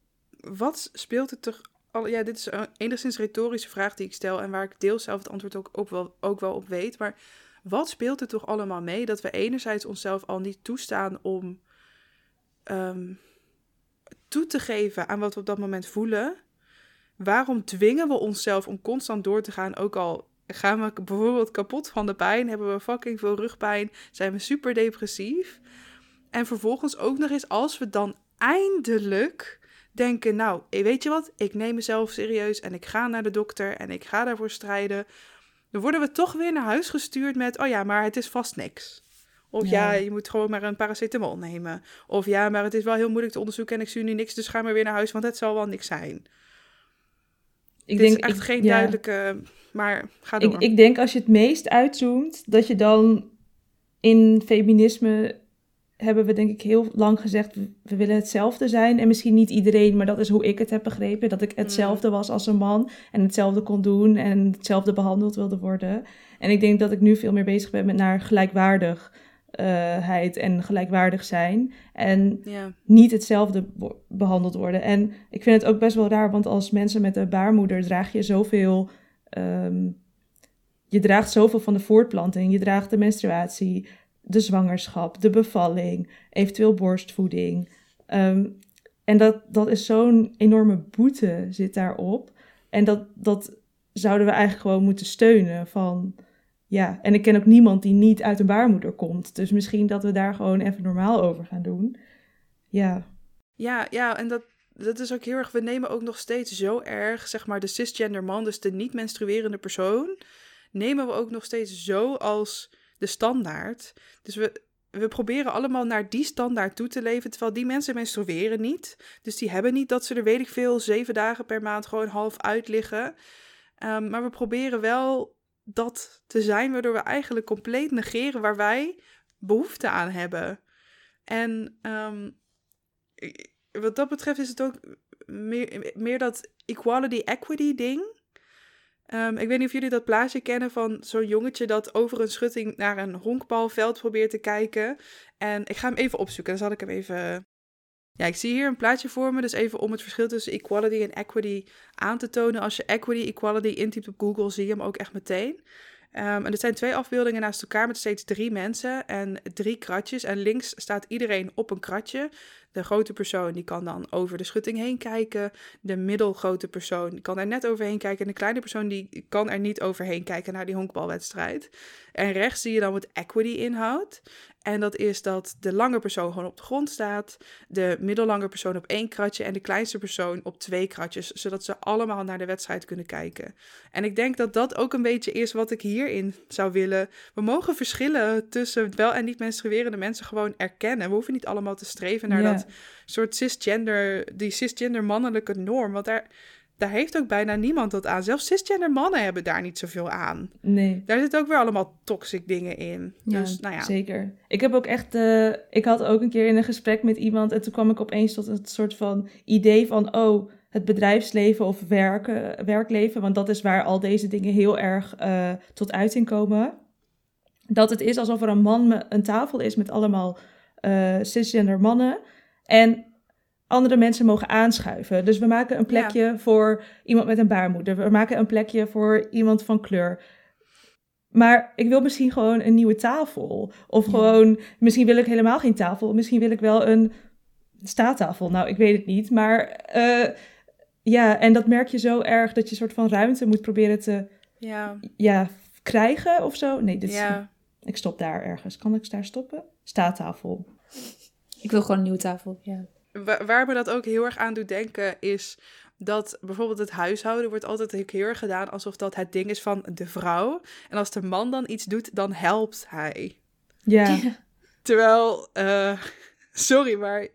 Speaker 1: Wat speelt het toch al, ja, dit is een enigszins retorische vraag die ik stel en waar ik deels zelf het antwoord ook, ook, wel, ook wel op weet. Maar wat speelt er toch allemaal mee dat we enerzijds onszelf al niet toestaan om ehm, toe te geven aan wat we op dat moment voelen? Waarom dwingen we onszelf om constant door te gaan, ook al gaan we bijvoorbeeld kapot van de pijn, hebben we fucking veel rugpijn, zijn we super depressief. En vervolgens ook nog eens als we dan eindelijk denken, nou, eh, weet je wat, ik neem mezelf serieus en ik ga naar de dokter en ik ga daarvoor strijden. Dan worden we toch weer naar huis gestuurd met, oh ja, maar het is vast niks. Of ja. je moet gewoon maar een paracetamol nemen. Of ja, maar het is wel heel moeilijk te onderzoeken en ik zie nu niks, dus ga maar weer naar huis, want het zal wel niks zijn. Ik denk, is echt geen duidelijke, maar ga door.
Speaker 3: Ik, ik denk als je het meest uitzoomt, dat je dan in feminisme hebben we denk ik heel lang gezegd, we willen hetzelfde zijn. En misschien niet iedereen, maar dat is hoe ik het heb begrepen. Dat ik mm. hetzelfde was als een man en hetzelfde kon doen en hetzelfde behandeld wilde worden. En ik denk dat ik nu veel meer bezig ben met naar gelijkwaardigheid en gelijkwaardig zijn. En niet hetzelfde behandeld worden. En ik vind het ook best wel raar, want als mensen met een baarmoeder draag je zoveel... Um, je draagt zoveel van de voortplanting, je draagt de menstruatie, de zwangerschap, de bevalling, eventueel borstvoeding. Ehm, en dat, dat is zo'n enorme boete zit daarop. En dat, dat zouden we eigenlijk gewoon moeten steunen van... Ja, en ik ken ook niemand die niet uit een baarmoeder komt. Dus misschien dat we daar gewoon even normaal over gaan doen. Ja.
Speaker 1: Ja, ja en dat, dat is ook heel erg... We nemen ook nog steeds zo erg, zeg maar, de cisgender man... dus de niet-menstruerende persoon... nemen we ook nog steeds zo als de standaard. Dus we, we proberen allemaal naar die standaard toe te leven, terwijl die mensen menstrueren niet. Dus die hebben niet dat ze er, weet ik veel, zeven dagen per maand gewoon half uit liggen. Ehm, maar we proberen wel dat te zijn, waardoor we eigenlijk compleet negeren waar wij behoefte aan hebben. En ehm, wat dat betreft is het ook meer, meer dat equality-equity ding. Ehm, ik weet niet of jullie dat plaatje kennen van zo'n jongetje dat over een schutting naar een honkbalveld probeert te kijken. En ik ga hem even opzoeken, dan zal ik hem even. Ja, ik zie hier een plaatje voor me, dus even om het verschil tussen equality en equity aan te tonen. Als je equity, equality intypt op Google, zie je hem ook echt meteen. Um, en het zijn twee afbeeldingen naast elkaar met steeds drie mensen en drie kratjes. En links staat iedereen op een kratje. De grote persoon die kan dan over de schutting heen kijken. De middelgrote persoon kan er net overheen kijken. En de kleine persoon die kan er niet overheen kijken naar die honkbalwedstrijd. En rechts zie je dan wat equity inhoudt. En dat is dat de lange persoon gewoon op de grond staat, de middellange persoon op één kratje en de kleinste persoon op twee kratjes, zodat ze allemaal naar de wedstrijd kunnen kijken. En ik denk dat dat ook een beetje is wat ik hierin zou willen. We mogen verschillen tussen wel en niet menstruerende mensen gewoon erkennen. We hoeven niet allemaal te streven naar dat soort cisgender, die cisgender mannelijke norm, want daar daar heeft ook bijna niemand dat aan. Zelfs cisgender mannen hebben daar niet zoveel aan.
Speaker 3: Nee.
Speaker 1: Daar zitten ook weer allemaal toxic dingen in. Ja, dus, nou ja.
Speaker 3: zeker. Ik heb ook echt... Uh, ik had ook een keer in een gesprek met iemand... en toen kwam ik opeens tot een soort van idee van... oh, het bedrijfsleven of werken, werkleven... want dat is waar al deze dingen heel erg uh, tot uiting komen. Dat het is alsof er een man een tafel is met allemaal uh, cisgender mannen... En andere mensen mogen aanschuiven. Dus we maken een plekje voor iemand met een baarmoeder. We maken een plekje voor iemand van kleur. Maar ik wil misschien gewoon een nieuwe tafel. Of gewoon, misschien wil ik helemaal geen tafel. Misschien wil ik wel een staattafel. Nou, ik weet het niet. Maar uh, ja, en dat merk je zo erg dat je een soort van ruimte moet proberen te
Speaker 1: ja.
Speaker 3: Ja, krijgen of zo. Nee, dit is, ik stop daar ergens. Kan ik daar stoppen? Staattafel.
Speaker 2: Ik wil gewoon een nieuwe tafel, ja
Speaker 1: waar me dat ook heel erg aan doet denken is dat bijvoorbeeld het huishouden wordt altijd heel erg gedaan alsof dat het ding is van de vrouw. En als de man dan iets doet, dan helpt hij.
Speaker 3: Ja.
Speaker 1: Terwijl, uh, sorry, maar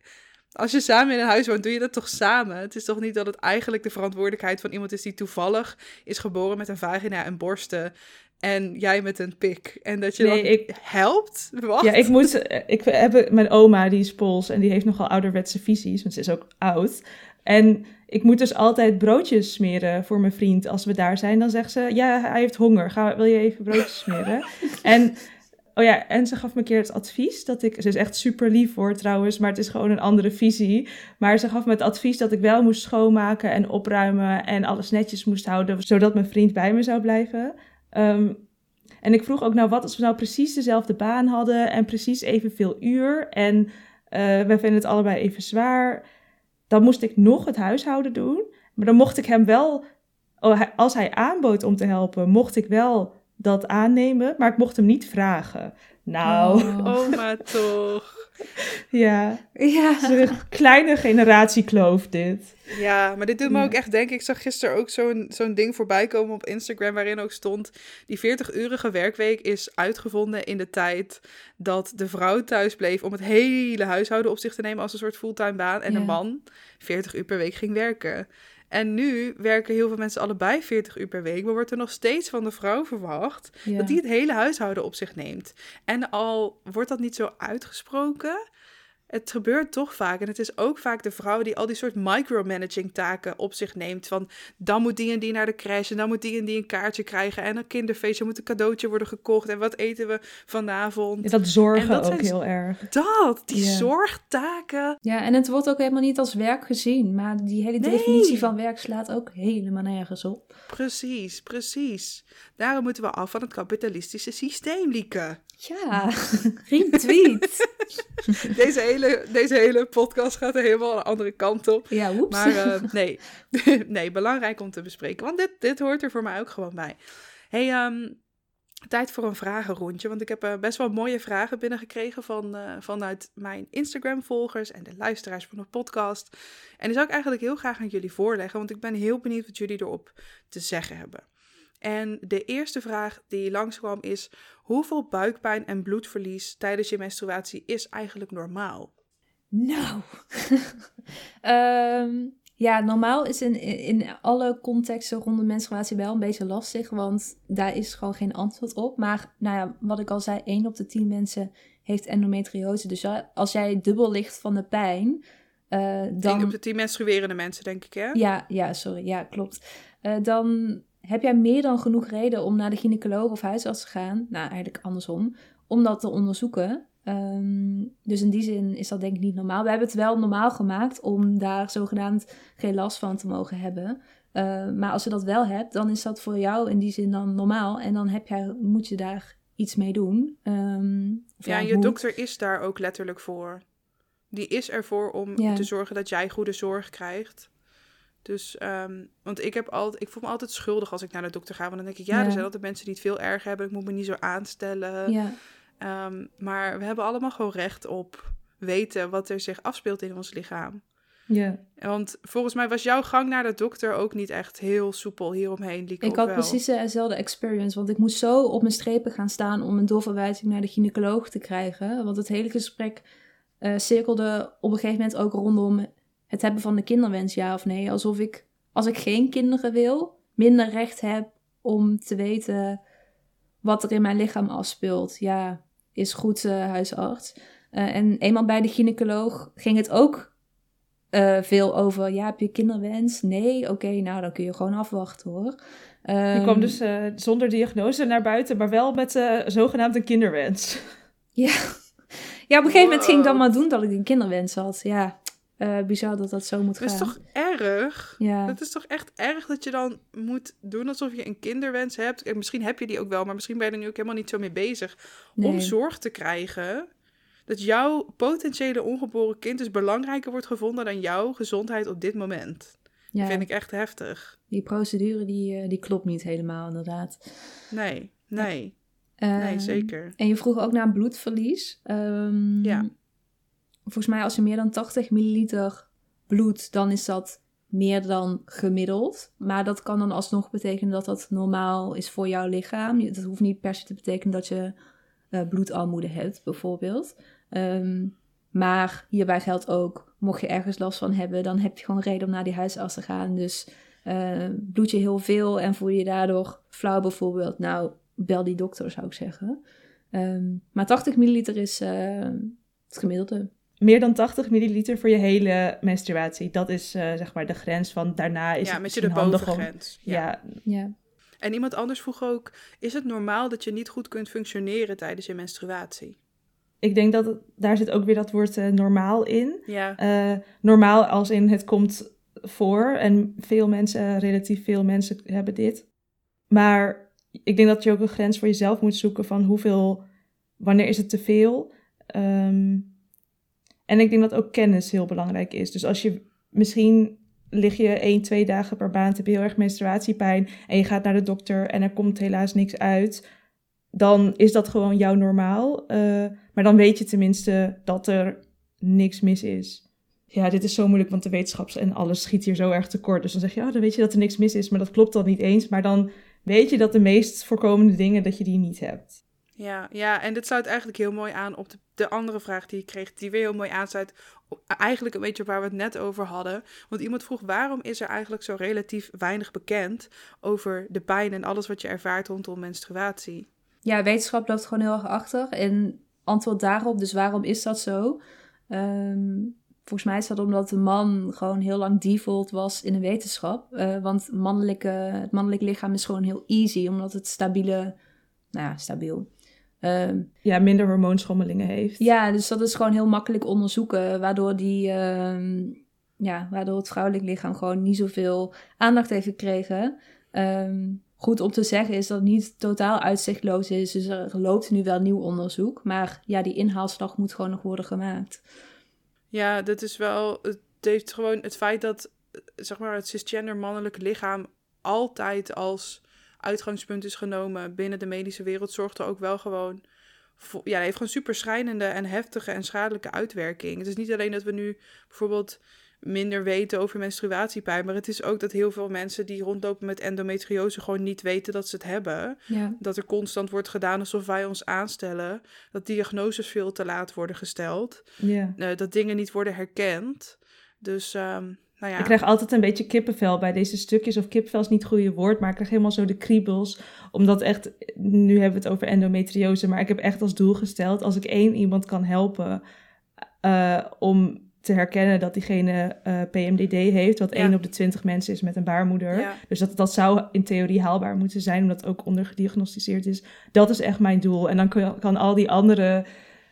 Speaker 1: als je samen in een huis woont, doe je dat toch samen? Het is toch niet dat het eigenlijk de verantwoordelijkheid van iemand is die toevallig is geboren met een vagina en borsten en jij met een pik. En dat je nee, dan ik, helpt? Wat?
Speaker 3: Ja, ik moet... Ik heb mijn oma, die is Pools en die heeft nogal ouderwetse visies, want ze is ook oud. En ik moet dus altijd broodjes smeren voor mijn vriend. Als we daar zijn, dan zegt ze, ja, hij heeft honger. Ga, wil je even broodjes smeren? en Oh ja, en ze gaf me een keer het advies dat ik. Ze is echt super lief voor trouwens, maar het is gewoon een andere visie. Maar ze gaf me het advies dat ik wel moest schoonmaken en opruimen en alles netjes moest houden, zodat mijn vriend bij me zou blijven. Ehm, en ik vroeg ook nou wat als we nou precies dezelfde baan hadden en precies evenveel uur en uh, we vinden het allebei even zwaar. Dan moest ik nog het huishouden doen, maar dan mocht ik hem wel, oh, als hij aanbood om te helpen, mocht ik wel dat aannemen, maar ik mocht hem niet vragen. Nou.
Speaker 1: Oh, oh maar toch.
Speaker 3: Ja.
Speaker 2: Ja.
Speaker 3: Een kleine generatiekloof dit.
Speaker 1: Ja, maar dit doet me ook echt denken. Ik zag gisteren ook zo'n zo'n ding voorbij komen op Instagram waarin ook stond... die 40-urige werkweek is uitgevonden in de tijd dat de vrouw thuis bleef... om het hele huishouden op zich te nemen als een soort fulltime baan. En
Speaker 2: Ja.
Speaker 1: de man 40 uur per week ging werken. En nu werken heel veel mensen allebei 40 uur per week, maar wordt er nog steeds van de vrouw verwacht
Speaker 2: Ja.
Speaker 1: dat die het hele huishouden op zich neemt. En al wordt dat niet zo uitgesproken, het gebeurt toch vaak. En het is ook vaak de vrouw die al die soort micromanaging taken op zich neemt. Van dan moet die en die naar de crash en dan moet die en die een kaartje krijgen. En een kinderfeestje moet een cadeautje worden gekocht. En wat eten we vanavond?
Speaker 3: Ja, dat zorgen
Speaker 1: dat
Speaker 3: ook
Speaker 1: zijn-
Speaker 3: heel erg.
Speaker 1: Dat, die zorgtaken.
Speaker 2: Ja, en het wordt ook helemaal niet als werk gezien. Maar die hele
Speaker 1: Nee.
Speaker 2: definitie van werk slaat ook helemaal nergens op.
Speaker 1: Precies, precies. Daarom moeten we af van het kapitalistische systeem, Lieke.
Speaker 2: Ja, retweet.
Speaker 1: Deze hele, deze hele podcast gaat helemaal een andere kant op.
Speaker 2: Ja, woeps.
Speaker 1: Maar eh, nee. nee, belangrijk om te bespreken. Want dit, dit hoort er voor mij ook gewoon bij. hey, ehm, tijd voor een vragenrondje. Want ik heb eh, best wel mooie vragen binnengekregen van, eh, vanuit mijn Instagram-volgers en de luisteraars van de podcast. En die zou ik eigenlijk heel graag aan jullie voorleggen. Want ik ben heel benieuwd wat jullie erop te zeggen hebben. En de eerste vraag die langskwam is: hoeveel buikpijn en bloedverlies tijdens je menstruatie is eigenlijk normaal?
Speaker 2: Nou. Ehm, ja, normaal is in, in alle contexten rondom menstruatie wel een beetje lastig, want daar is gewoon geen antwoord op. Maar nou ja, wat ik al zei, 1 op de 10 mensen heeft endometriose. Dus als jij dubbel ligt van de pijn, eh,
Speaker 1: Dan...
Speaker 2: dan...
Speaker 1: op de 10 menstruerende mensen, denk ik, hè?
Speaker 2: Ja, ja, sorry. Ja, klopt. Eh, dan heb jij meer dan genoeg reden om naar de gynaecoloog of huisarts te gaan. Nou, eigenlijk andersom. Om dat te onderzoeken. Ehm, dus in die zin is dat denk ik niet normaal. We hebben het wel normaal gemaakt om daar zogenaamd geen last van te mogen hebben. Eh, maar als je dat wel hebt, dan is dat voor jou in die zin dan normaal. En dan heb jij, moet je daar iets mee doen. Ehm,
Speaker 1: Ja, je
Speaker 2: hoe.
Speaker 1: dokter is daar ook letterlijk voor. Die is ervoor om
Speaker 2: Ja.
Speaker 1: te zorgen dat jij goede zorg krijgt. Dus, ehm, want ik, heb altijd, ik voel me altijd schuldig als ik naar de dokter ga. Want dan denk ik, ja,
Speaker 2: Ja.
Speaker 1: er zijn altijd mensen die het veel erger hebben. Ik moet me niet zo aanstellen.
Speaker 2: Ja,
Speaker 1: Ehm, maar we hebben allemaal gewoon recht op weten wat er zich afspeelt in ons lichaam.
Speaker 3: Ja.
Speaker 1: Want volgens mij was jouw gang naar de dokter ook niet echt heel soepel hieromheen, Lieke,
Speaker 2: Ik had
Speaker 1: wel?
Speaker 2: precies dezelfde experience, want ik moest zo op mijn strepen gaan staan om een doorverwijzing naar de gynaecoloog te krijgen. Want het hele gesprek eh, cirkelde op een gegeven moment ook rondom het hebben van de kinderwens, ja of nee. Alsof ik, als ik geen kinderen wil, minder recht heb om te weten wat er in mijn lichaam afspeelt. Ja, is goed, eh, huisarts. Eh, en eenmaal bij de gynaecoloog ging het ook eh, veel over, ja, heb je kinderwens? Nee, oké, nou dan kun je gewoon afwachten hoor.
Speaker 3: Je
Speaker 2: Ehm,
Speaker 3: kwam dus eh, zonder diagnose naar buiten, maar wel met zogenaamd een kinderwens.
Speaker 2: Ja. ja, op een gegeven moment ging ik dan maar doen dat ik een kinderwens had. Ja, eh, bizar dat dat zo moet
Speaker 1: Dat is
Speaker 2: gaan.
Speaker 1: toch erg?
Speaker 2: Ja,
Speaker 1: Het is toch echt erg dat je dan moet doen alsof je een kinderwens hebt. En misschien heb je die ook wel, maar misschien ben je er nu ook helemaal niet zo mee bezig. Om zorg te krijgen dat jouw potentiële ongeboren kind dus belangrijker wordt gevonden dan jouw gezondheid op dit moment.
Speaker 2: ja,
Speaker 1: Vind ik echt heftig.
Speaker 2: die procedure die, eh, die klopt niet helemaal inderdaad.
Speaker 1: Nee, nee,
Speaker 2: Ehm,
Speaker 1: nee, zeker.
Speaker 2: En je vroeg ook naar bloedverlies. Ehm,
Speaker 1: Ja.
Speaker 2: Volgens mij als je meer dan 80 milliliter bloed, dan is dat meer dan gemiddeld. Maar dat kan dan alsnog betekenen dat dat normaal is voor jouw lichaam. Dat hoeft niet per se te betekenen dat je eh bloedarmoede hebt, bijvoorbeeld. Ehm, maar hierbij geldt ook, mocht je ergens last van hebben, dan heb je gewoon reden om naar die huisarts te gaan. Dus eh, bloed je heel veel en voel je je daardoor flauw bijvoorbeeld. Nou, bel die dokter zou ik zeggen. Ehm, maar 80 milliliter is eh, het gemiddelde.
Speaker 3: Meer dan 80 milliliter voor je hele menstruatie. Dat is uh, zeg maar de grens van daarna is
Speaker 1: ja,
Speaker 3: het
Speaker 1: met je de bovengrens.
Speaker 3: Om, ja.
Speaker 2: ja.
Speaker 1: En iemand anders vroeg ook: is het normaal dat je niet goed kunt functioneren tijdens je menstruatie?
Speaker 3: Ik denk dat het, daar zit ook weer dat woord uh, normaal in.
Speaker 1: Ja.
Speaker 3: Uh, normaal als in het komt voor en veel mensen, relatief veel mensen hebben dit. Maar ik denk dat je ook een grens voor jezelf moet zoeken van hoeveel, wanneer is het te veel. Um, en ik denk dat ook kennis heel belangrijk is. Dus als je misschien lig je één, twee dagen per maand, heb je heel erg menstruatiepijn en je gaat naar de dokter en er komt helaas niks uit, dan is dat gewoon jouw normaal. Uh, maar dan weet je tenminste dat er niks mis is. Ja, dit is zo moeilijk, want de wetenschaps en alles schiet hier zo erg tekort. Dus dan zeg je, oh, dan weet je dat er niks mis is, maar dat klopt dan niet eens. Maar dan weet je dat de meest voorkomende dingen, dat je die niet hebt.
Speaker 1: Ja, ja, en dit sluit eigenlijk heel mooi aan op de, de andere vraag die ik kreeg, die weer heel mooi aansluit. Eigenlijk een beetje waar we het net over hadden. Want iemand vroeg: waarom is er eigenlijk zo relatief weinig bekend over de pijn en alles wat je ervaart rondom menstruatie?
Speaker 2: Ja, wetenschap loopt gewoon heel erg achter. En antwoord daarop, dus waarom is dat zo? Um, volgens mij is dat omdat de man gewoon heel lang default was in de wetenschap. Uh, want mannelijke, het mannelijk lichaam is gewoon heel easy, omdat het stabiele, nou ja, stabiel
Speaker 3: Um, ja, minder hormoonschommelingen heeft.
Speaker 2: Ja, dus dat is gewoon heel makkelijk onderzoeken, waardoor, die, uh, ja, waardoor het vrouwelijk lichaam gewoon niet zoveel aandacht heeft gekregen. Um, goed om te zeggen is dat het niet totaal uitzichtloos is, dus er loopt nu wel nieuw onderzoek, maar ja, die inhaalslag moet gewoon nog worden gemaakt.
Speaker 1: Ja, dat is wel, het heeft gewoon het feit dat, zeg maar, het cisgender mannelijke lichaam altijd als uitgangspunt is genomen binnen de medische wereld, zorgt er ook wel gewoon voor, ja, heeft gewoon super schrijnende en heftige en schadelijke uitwerking. Het is niet alleen dat we nu bijvoorbeeld minder weten over menstruatiepijn, maar het is ook dat heel veel mensen die rondlopen met endometriose gewoon niet weten dat ze het hebben.
Speaker 2: Ja.
Speaker 1: Dat er constant wordt gedaan alsof wij ons aanstellen, dat diagnoses veel te laat worden gesteld,
Speaker 3: ja.
Speaker 1: Uh, dat dingen niet worden herkend. Dus um, nou ja.
Speaker 3: Ik krijg altijd een beetje kippenvel bij deze stukjes. Of kippenvel is niet het goede woord, maar ik krijg helemaal zo de kriebels. Omdat echt, nu hebben we het over endometriose, maar ik heb echt als doel gesteld... als ik één iemand kan helpen uh, om te herkennen dat diegene uh, PMDD heeft... wat ja. één op de twintig mensen is met een baarmoeder.
Speaker 1: Ja.
Speaker 3: Dus dat, dat zou in theorie haalbaar moeten zijn, omdat het ook ondergediagnosticeerd is. Dat is echt mijn doel. En dan kan, kan al die andere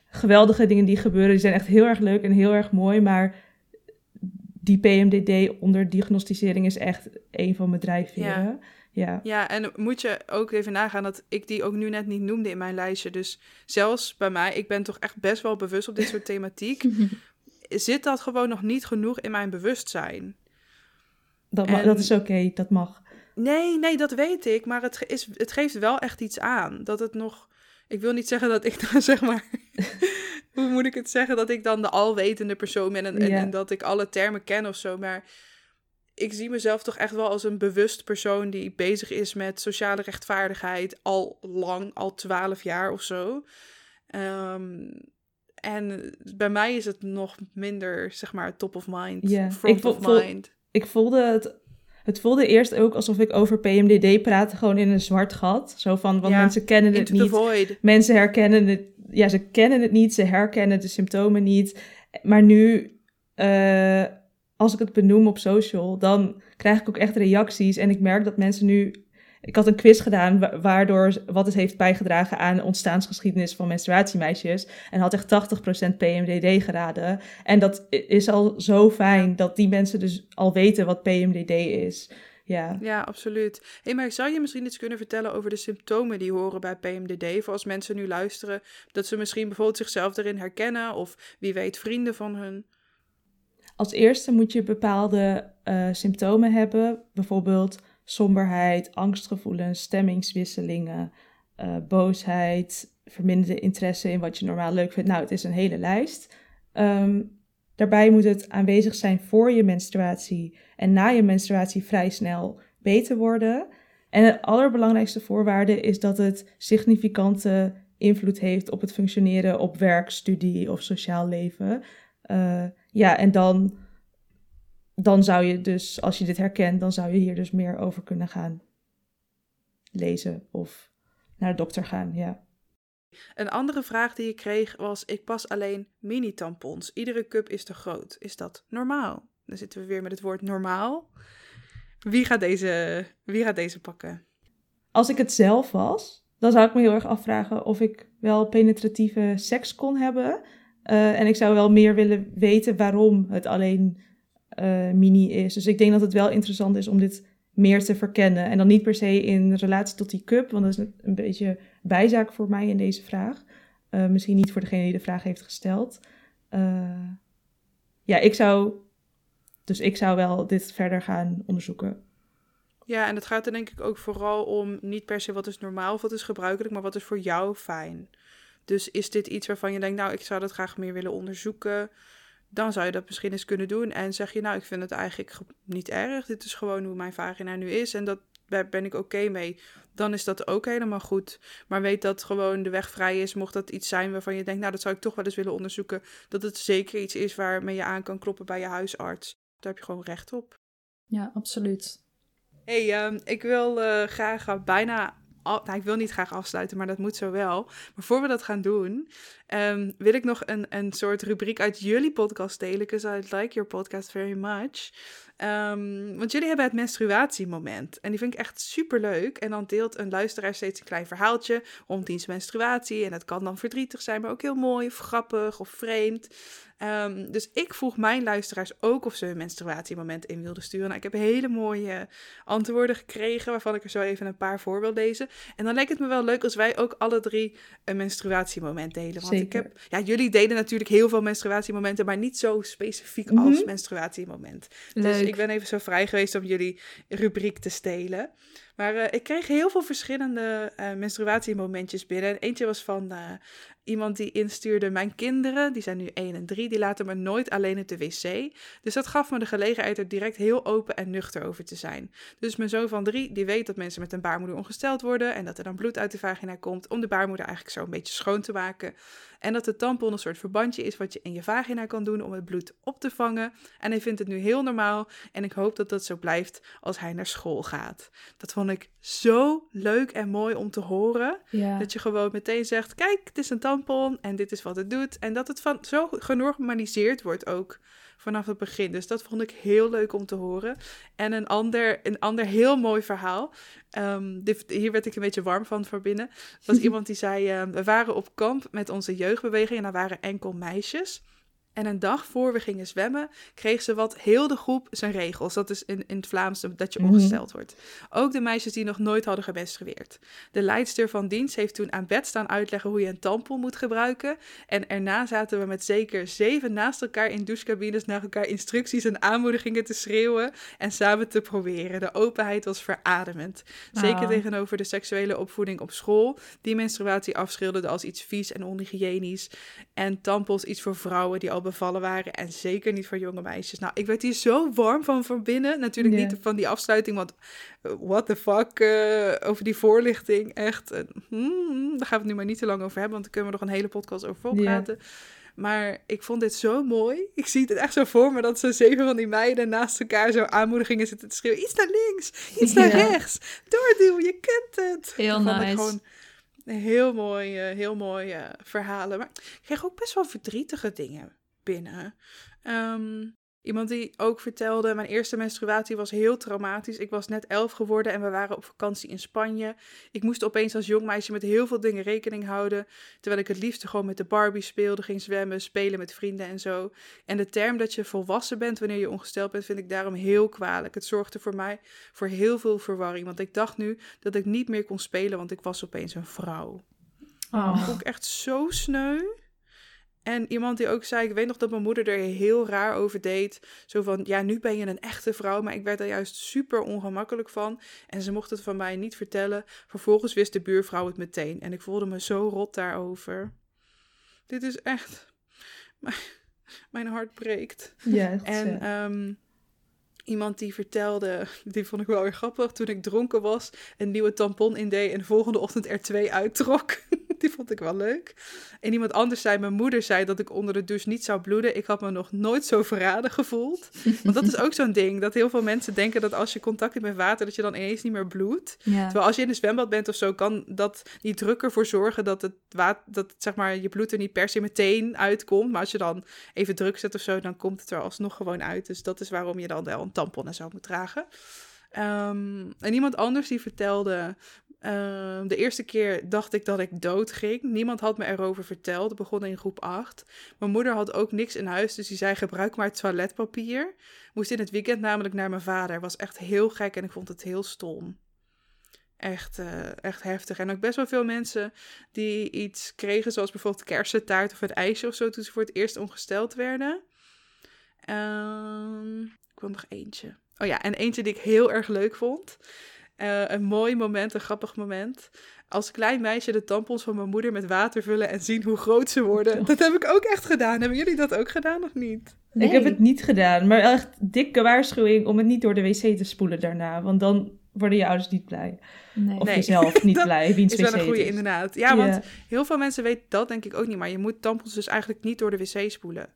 Speaker 3: geweldige dingen die gebeuren... die zijn echt heel erg leuk en heel erg mooi, maar die PMDD onder diagnosticering is echt een van mijn drijfveren. Ja. Ja.
Speaker 1: ja, en moet je ook even nagaan dat ik die ook nu net niet noemde in mijn lijstje. Dus zelfs bij mij, ik ben toch echt best wel bewust op dit soort thematiek. zit dat gewoon nog niet genoeg in mijn bewustzijn?
Speaker 3: Dat, dat is oké, dat mag.
Speaker 1: Nee, nee, dat weet ik. Maar het, is, het geeft wel echt iets aan. Dat het nog. Ik wil niet zeggen dat ik dan zeg maar hoe moet ik het zeggen, dat ik dan de alwetende persoon ben en, en, en, dat ik alle termen ken of zo. Maar ik zie mezelf toch echt wel als een bewust persoon die bezig is met sociale rechtvaardigheid al lang, al twaalf jaar of zo. Um, en bij mij is het nog minder, zeg maar, top of mind,
Speaker 3: ja.
Speaker 1: front
Speaker 3: ik
Speaker 1: of mind.
Speaker 3: Ik voelde het het voelde eerst ook alsof ik over PMDD praatte, gewoon in een zwart gat. Zo van, want
Speaker 1: ja,
Speaker 3: mensen kennen het niet.
Speaker 1: Void.
Speaker 3: Mensen herkennen het, ja, ze kennen het niet, ze herkennen de symptomen niet. Maar nu, uh, als ik het benoem op social, dan krijg ik ook echt reacties. En ik merk dat mensen nu ik had een quiz gedaan waardoor wat het heeft bijgedragen aan de ontstaansgeschiedenis van menstruatiemeisjes. En had echt 80% PMDD geraden. En dat is al zo fijn dat die mensen dus al weten wat PMDD is. Ja,
Speaker 1: ja absoluut. Hey, maar zou je misschien iets kunnen vertellen over de symptomen die horen bij PMDD? Voor als mensen nu luisteren, dat ze misschien bijvoorbeeld zichzelf erin herkennen of wie weet vrienden van hun.
Speaker 3: Als eerste moet je bepaalde uh, symptomen hebben, bijvoorbeeld somberheid, angstgevoelens, stemmingswisselingen, uh, boosheid, verminderde interesse in wat je normaal leuk vindt. Nou, het is een hele lijst. Um, daarbij moet het aanwezig zijn voor je menstruatie en na je menstruatie vrij snel beter worden. En de allerbelangrijkste voorwaarde is dat het significante invloed heeft op het functioneren op werk, studie of sociaal leven. Uh, ja, en dan dan zou je dus, als je dit herkent, dan zou je hier dus meer over kunnen gaan lezen of naar de dokter gaan, ja.
Speaker 1: Een andere vraag die ik kreeg was: ik pas alleen mini-tampons. Iedere cup is te groot. Is dat normaal? Dan zitten we weer met het woord normaal. Wie gaat deze, wie gaat deze pakken?
Speaker 3: Als ik het zelf was, dan zou ik me heel erg afvragen of ik wel penetratieve seks kon hebben. Uh, en ik zou wel meer willen weten waarom het alleen uh, mini is. Dus ik denk dat het wel interessant is om dit meer te verkennen. En dan niet per se in relatie tot die cup, want dat is een beetje bijzaak voor mij in deze vraag. Uh, misschien niet voor degene die de vraag heeft gesteld. Uh, ja, ik zou. Dus ik zou wel dit verder gaan onderzoeken.
Speaker 1: Ja, en het gaat er denk ik ook vooral om niet per se wat is normaal of wat is gebruikelijk, maar wat is voor jou fijn. Dus is dit iets waarvan je denkt, nou, ik zou dat graag meer willen onderzoeken dan zou je dat misschien eens kunnen doen. En zeg je, nou, ik vind het eigenlijk niet erg. Dit is gewoon hoe mijn vagina nu is. En dat, daar ben ik oké mee. Dan is dat ook helemaal goed. Maar weet dat gewoon de weg vrij is. Mocht dat iets zijn waarvan je denkt, nou, dat zou ik toch wel eens willen onderzoeken. Dat het zeker iets is waarmee je aan kan kloppen bij je huisarts. Daar heb je gewoon recht op.
Speaker 2: Ja, absoluut.
Speaker 1: hey, um, ik wil uh, graag uh, bijna nou, ik wil niet graag afsluiten, maar dat moet zo wel. Maar voor we dat gaan doen, um, wil ik nog een, een soort rubriek uit jullie podcast delen. Because I like your podcast very much. Um, want jullie hebben het menstruatiemoment. En die vind ik echt super leuk. En dan deelt een luisteraar steeds een klein verhaaltje om diens menstruatie. En dat kan dan verdrietig zijn, maar ook heel mooi of grappig of vreemd. Um, dus ik vroeg mijn luisteraars ook of ze hun menstruatiemoment in wilden sturen. Nou, ik heb hele mooie antwoorden gekregen, waarvan ik er zo even een paar voor wil lezen. En dan lijkt het me wel leuk als wij ook alle drie een menstruatiemoment delen. Want
Speaker 2: Zeker.
Speaker 1: ik heb, ja, jullie deden natuurlijk heel veel menstruatiemomenten, maar niet zo specifiek
Speaker 2: Mhm.
Speaker 1: als menstruatiemoment. Dus ik ben even zo vrij geweest om jullie rubriek te stelen. Maar eh, ik kreeg heel veel verschillende eh, menstruatiemomentjes binnen. En eentje was van eh, iemand die instuurde: Mijn kinderen, die zijn nu 1 en 3, die laten me nooit alleen op de wc. Dus dat gaf me de gelegenheid er direct heel open en nuchter over te zijn. Dus mijn zoon van 3, die weet dat mensen met een baarmoeder ongesteld worden. En dat er dan bloed uit de vagina komt. Om de baarmoeder eigenlijk zo een beetje schoon te maken. En dat de tampon een soort verbandje is wat je in je vagina kan doen om het bloed op te vangen. En hij vindt het nu heel normaal. En ik hoop dat dat zo blijft als hij naar school gaat. Dat vond ik zo leuk en mooi om te horen.
Speaker 2: Ja.
Speaker 1: Dat je gewoon meteen zegt: kijk, het is een tampon en dit is wat het doet. En dat het van, zo genormaliseerd wordt ook vanaf het begin. Dus dat vond ik heel leuk om te horen. En een ander, een ander heel mooi verhaal. Ehm, dit, hier werd ik een beetje warm van voor binnen. was iemand die zei: ehm, We waren op kamp met onze jeugdbeweging en daar waren enkel meisjes. En een dag voor we gingen zwemmen, kreeg ze wat heel de groep zijn regels. Dat is in, in het Vlaams dat je
Speaker 3: Mhm.
Speaker 1: ongesteld wordt. Ook de meisjes die nog nooit hadden gemenstrueerd. De leidster van dienst heeft toen aan bed staan uitleggen hoe je een tampon moet gebruiken. En erna zaten we met zeker zeven naast elkaar in douchecabines naar elkaar instructies en aanmoedigingen te schreeuwen en samen te proberen. De openheid was verademend. Zeker
Speaker 2: Ah.
Speaker 1: tegenover de seksuele opvoeding op school, die menstruatie afschilderde als iets vies en onhygiënisch. En tampons iets voor vrouwen die al bevallen waren en zeker niet voor jonge meisjes. Nou, ik werd hier zo warm van van binnen. Natuurlijk niet van die afsluiting, want uh, what the fuck eh, over die voorlichting. Echt, eh, hmm, daar gaan we het nu maar niet te lang over hebben, want daar kunnen we nog een hele podcast over volpraten. Maar ik vond dit zo mooi. Ik zie het echt zo voor me dat ze zeven van die meiden naast elkaar zo aanmoedigingen zitten te schreeuwen. Iets naar links, iets naar
Speaker 2: Ja.
Speaker 1: rechts. Doorduwen, je kent het.
Speaker 2: Heel
Speaker 1: Dat vond
Speaker 2: nice.
Speaker 1: gewoon heel mooi, eh, heel mooi eh, verhalen. Maar ik kreeg ook best wel verdrietige dingen binnen. Ehm, iemand die ook vertelde, mijn eerste menstruatie was heel traumatisch. Ik was net elf geworden en we waren op vakantie in Spanje. Ik moest opeens als jong meisje met heel veel dingen rekening houden. Terwijl ik het liefst gewoon met de Barbie speelde, ging zwemmen, spelen met vrienden en zo. En de term dat je volwassen bent wanneer je ongesteld bent, vind ik daarom heel kwalijk. Het zorgde voor mij voor heel veel verwarring. Want ik dacht nu dat ik niet meer kon spelen, want ik was opeens een vrouw.
Speaker 2: Oh.
Speaker 1: vond ik echt zo sneu. En iemand die ook zei, ik weet nog dat mijn moeder er heel raar over deed. Zo van, ja, nu ben je een echte vrouw. Maar ik werd er juist super ongemakkelijk van. En ze mocht het van mij niet vertellen. Vervolgens wist de buurvrouw het meteen. En ik voelde me zo rot daarover. Dit is echt... Mijn hart breekt.
Speaker 3: Ja,
Speaker 1: En
Speaker 3: eh,
Speaker 1: ehm, iemand die vertelde, die vond ik wel weer grappig, toen ik dronken was, een nieuwe tampon indeed en de volgende ochtend er twee uittrok. Die vond ik wel leuk. En iemand anders zei, mijn moeder zei dat ik onder de douche niet zou bloeden. Ik had me nog nooit zo verraden gevoeld. Want dat is ook zo'n ding, dat heel veel mensen denken dat als je contact hebt met water, dat je dan ineens niet meer bloedt.
Speaker 2: Ja.
Speaker 1: Terwijl als je in een zwembad bent of zo, kan dat niet druk ervoor zorgen dat, het water, dat zeg maar, je bloed er niet per se meteen uitkomt. Maar als je dan even druk zet of zo, dan komt het er alsnog gewoon uit. Dus dat is waarom je dan wel een tampon en zo moet dragen. Ehm, en iemand anders die vertelde, ehm, de eerste keer dacht ik dat ik dood ging. Niemand had me erover verteld. Het begon in groep 8. Mijn moeder had ook niks in huis, dus die zei gebruik maar toiletpapier. Moest in het weekend namelijk naar mijn vader. Was echt heel gek en ik vond het heel stom. Echt, eh, echt heftig. En ook best wel veel mensen die iets kregen, zoals bijvoorbeeld kersentaart of een ijsje of zo, toen ze voor het eerst ongesteld werden. Ehm, ik wil nog eentje. Oh ja, en eentje die ik heel erg leuk vond. Eh, een mooi moment, een grappig moment. Als klein meisje de tampons van mijn moeder met water vullen en zien hoe groot ze worden. Dat heb ik ook echt gedaan. Hebben jullie dat ook gedaan of niet?
Speaker 3: Ik heb het niet gedaan, maar echt dikke waarschuwing om het niet door de wc te spoelen daarna. Want dan worden je ouders niet blij.
Speaker 2: Nee.
Speaker 3: Of
Speaker 1: Nee.
Speaker 3: jezelf niet
Speaker 1: Dat
Speaker 3: blij, wiens
Speaker 1: Is wel
Speaker 3: wc
Speaker 1: een goede inderdaad. Ja, want heel veel mensen weten dat denk ik ook niet. Maar je moet tampons dus eigenlijk niet door de wc spoelen.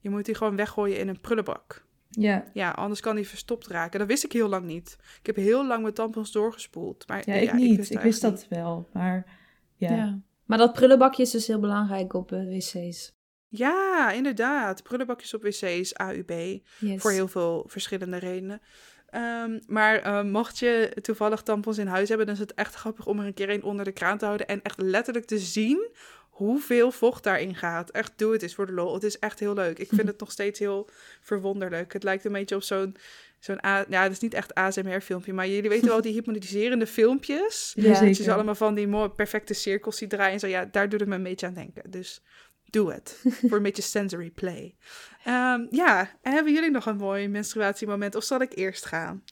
Speaker 1: Je moet die gewoon weggooien in een prullenbak.
Speaker 3: Ja.
Speaker 1: Ja, anders kan die verstopt raken. Dat wist ik heel lang niet. Ik heb heel lang mijn tampons doorgespoeld. Maar,
Speaker 3: ja, ik niet.
Speaker 1: wist
Speaker 3: Ik wist dat wel, maar ja.
Speaker 2: Ja. Maar dat prullenbakje is dus heel belangrijk op eh, wc's.
Speaker 1: Ja, inderdaad. Prullenbakjes op wc's, AUB.
Speaker 2: Yes.
Speaker 1: Voor heel veel verschillende redenen. Ehm, maar eh, mocht je toevallig tampons in huis hebben, dan is het echt grappig om er een keer een onder de kraan te houden. En echt letterlijk te zien hoeveel vocht daarin gaat. Echt, doe het eens voor de lol. Het is echt heel leuk. Ik vind het nog steeds heel verwonderlijk. Het lijkt een beetje op zo'n... zo'n ja, het is niet echt ASMR-filmpje, maar jullie weten wel die hypnotiserende filmpjes.
Speaker 2: Ja,
Speaker 1: je ze allemaal van die mooie perfecte cirkels ziet draaien en zo. Ja, daar doet het me een beetje aan denken. Dus doe het. Voor een beetje sensory play. Ehm, ja, en hebben jullie nog een mooi menstruatiemoment? Of zal ik eerst gaan?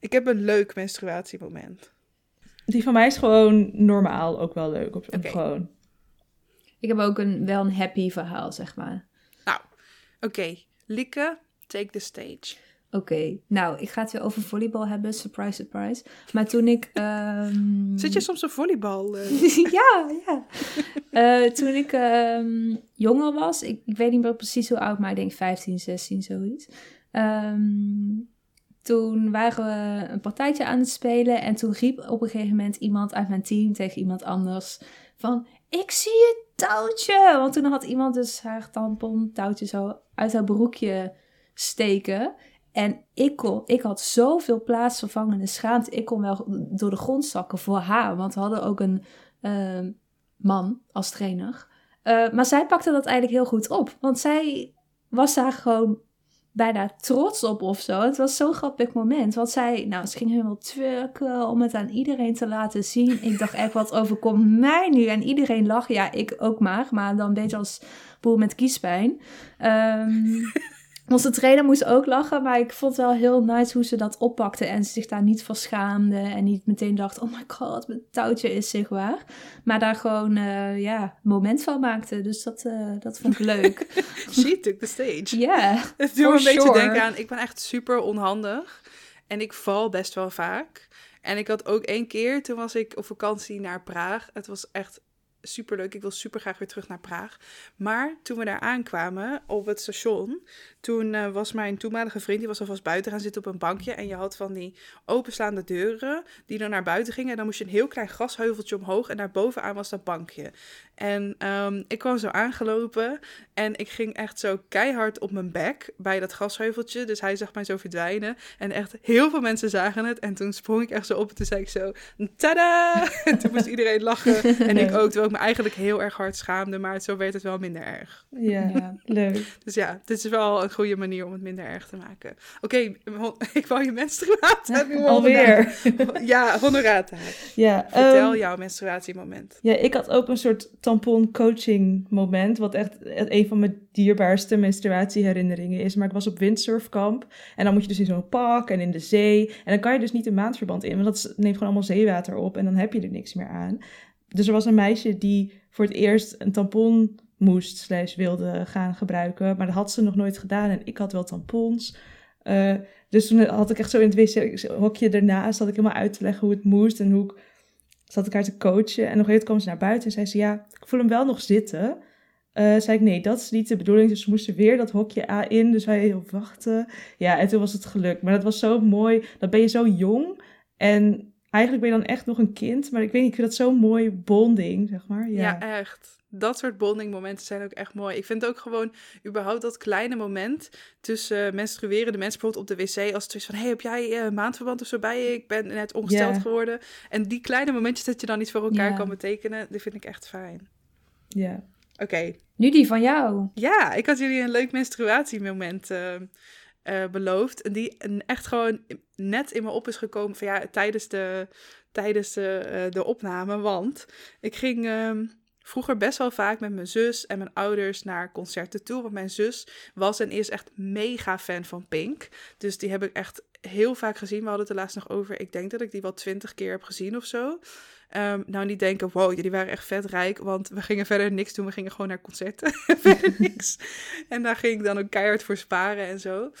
Speaker 1: Ik heb een leuk menstruatiemoment.
Speaker 3: Die van mij is gewoon normaal ook wel leuk. Op,
Speaker 1: Oké.
Speaker 3: Gewoon.
Speaker 2: Ik heb ook een, wel een happy verhaal, zeg maar.
Speaker 1: Nou, oké. Lieke, take the stage.
Speaker 2: Oké, nou, ik ga het weer over volleybal hebben. Surprise, surprise. Maar toen ik... ehm,
Speaker 1: Zit je soms een volleybal? eh?
Speaker 2: ja, ja. Eh, toen ik ehm, jonger was, ik, ik weet niet meer precies hoe oud, maar ik denk 15, 16, zoiets. Ehm, toen waren we een partijtje aan het spelen en toen riep op een gegeven moment iemand uit mijn team tegen iemand anders van, ik zie het touwtje! Want toen had iemand dus haar tampon touwtje zo uit haar broekje steken. En ik, ik had zoveel plaatsvervangende schaamte. Ik kon wel door de grond zakken voor haar. Want we hadden ook een ehm, man als trainer. Eh, maar zij pakte dat eigenlijk heel goed op. Want zij was daar gewoon bijna trots op of zo. Het was zo'n grappig moment. Want zij, nou, ze ging helemaal twerken om het aan iedereen te laten zien. Ik dacht echt, wat overkomt mij nu? En iedereen lag. Ja, ik ook maar. Maar dan beetje als boer met kiespijn. Ehm, onze trainer moest ook lachen, maar ik vond het wel heel nice hoe ze dat oppakte en ze zich daar niet voor schaamde en niet meteen dacht, oh my god, mijn touwtje is zichtbaar. Maar daar gewoon, eh, ja, moment van maakte. Dus dat, eh, dat vond ik leuk.
Speaker 1: She took the stage.
Speaker 2: Ja,
Speaker 1: Het doet me een beetje denken aan, ik ben echt super onhandig. En ik val best wel vaak. En ik had ook één keer, toen was ik op vakantie naar Praag. Het was echt super leuk. Ik wil super graag weer terug naar Praag. Maar toen we daar aankwamen op het station, toen eh, was mijn toenmalige vriend, die was alvast buiten gaan zitten op een bankje. En je had van die openslaande deuren die dan naar buiten gingen. En dan moest je een heel klein grasheuveltje omhoog en daar bovenaan was dat bankje. En ehm, ik kwam zo aangelopen en ik ging echt zo keihard op mijn bek bij dat grasheuveltje. Dus hij zag mij zo verdwijnen. En echt heel veel mensen zagen het. En toen sprong ik echt zo op en toen zei ik zo, tada! En toen moest iedereen lachen. En ik ook, terwijl ik me eigenlijk heel erg hard schaamde. Maar zo werd het wel minder erg.
Speaker 3: Ja,
Speaker 2: Ja.
Speaker 3: leuk.
Speaker 1: Dus ja, dit is wel een goede manier om het minder erg te maken. Oké, ik wou je menstruaat hebben.
Speaker 3: Alweer.
Speaker 1: Ja, honorata.
Speaker 3: Ja,
Speaker 1: Vertel
Speaker 3: ehm,
Speaker 1: jouw menstruatiemoment.
Speaker 3: Ja, ik had ook een soort tampon coaching moment, wat echt een van mijn dierbaarste menstruatieherinneringen is. Maar ik was op windsurfkamp en dan moet je dus in zo'n pak en in de zee. En dan kan je dus niet een maandverband in, want dat neemt gewoon allemaal zeewater op en dan heb je er niks meer aan. Dus er was een meisje die voor het eerst een tampon moest slash wilde gaan gebruiken, maar dat had ze nog nooit gedaan en ik had wel tampons. Eh, dus toen had ik echt zo in het wc-hokje ernaast, had ik helemaal uit te leggen hoe het moest en hoe ik zat ik haar te coachen. En nog even kwam ze naar buiten en zei ze, ja, ik voel hem wel nog zitten. Uh, zei ik, nee, dat is niet de bedoeling. Dus we moesten weer dat hokje A in. Dus heel wachten. Ja, en toen was het geluk. Maar dat was zo mooi. Dan ben je zo jong. En eigenlijk ben je dan echt nog een kind. Maar ik weet niet, ik vind dat zo'n mooi bonding, zeg maar. Ja,
Speaker 1: ja echt. Dat soort bonding momenten zijn ook echt mooi. Ik vind ook gewoon überhaupt dat kleine moment tussen uh, menstruerende mensen bijvoorbeeld op de wc. Als het is van, hey, heb jij uh, maandverband of zo bij je? Ik ben net ongesteld geworden. En die kleine momentjes dat je dan iets voor elkaar kan betekenen, die vind ik echt fijn.
Speaker 3: Ja.
Speaker 1: Oké.
Speaker 2: Nu die van jou.
Speaker 1: Ja, ik had jullie een leuk menstruatiemoment uh, uh, beloofd. En die echt gewoon net in me op is gekomen van ja, tijdens de, tijdens de, uh, de opname. Want ik ging ehm, vroeger best wel vaak met mijn zus en mijn ouders naar concerten toe. Want mijn zus was en is echt mega fan van Pink. Dus die heb ik echt heel vaak gezien. We hadden het er laatst nog over. Ik denk dat ik die wel twintig keer heb gezien of zo. Um, nou, niet denken, wow, jullie waren echt vet rijk, want we gingen verder niks doen. We gingen gewoon naar concerten, verder niks. En daar ging ik dan ook keihard voor sparen en zo.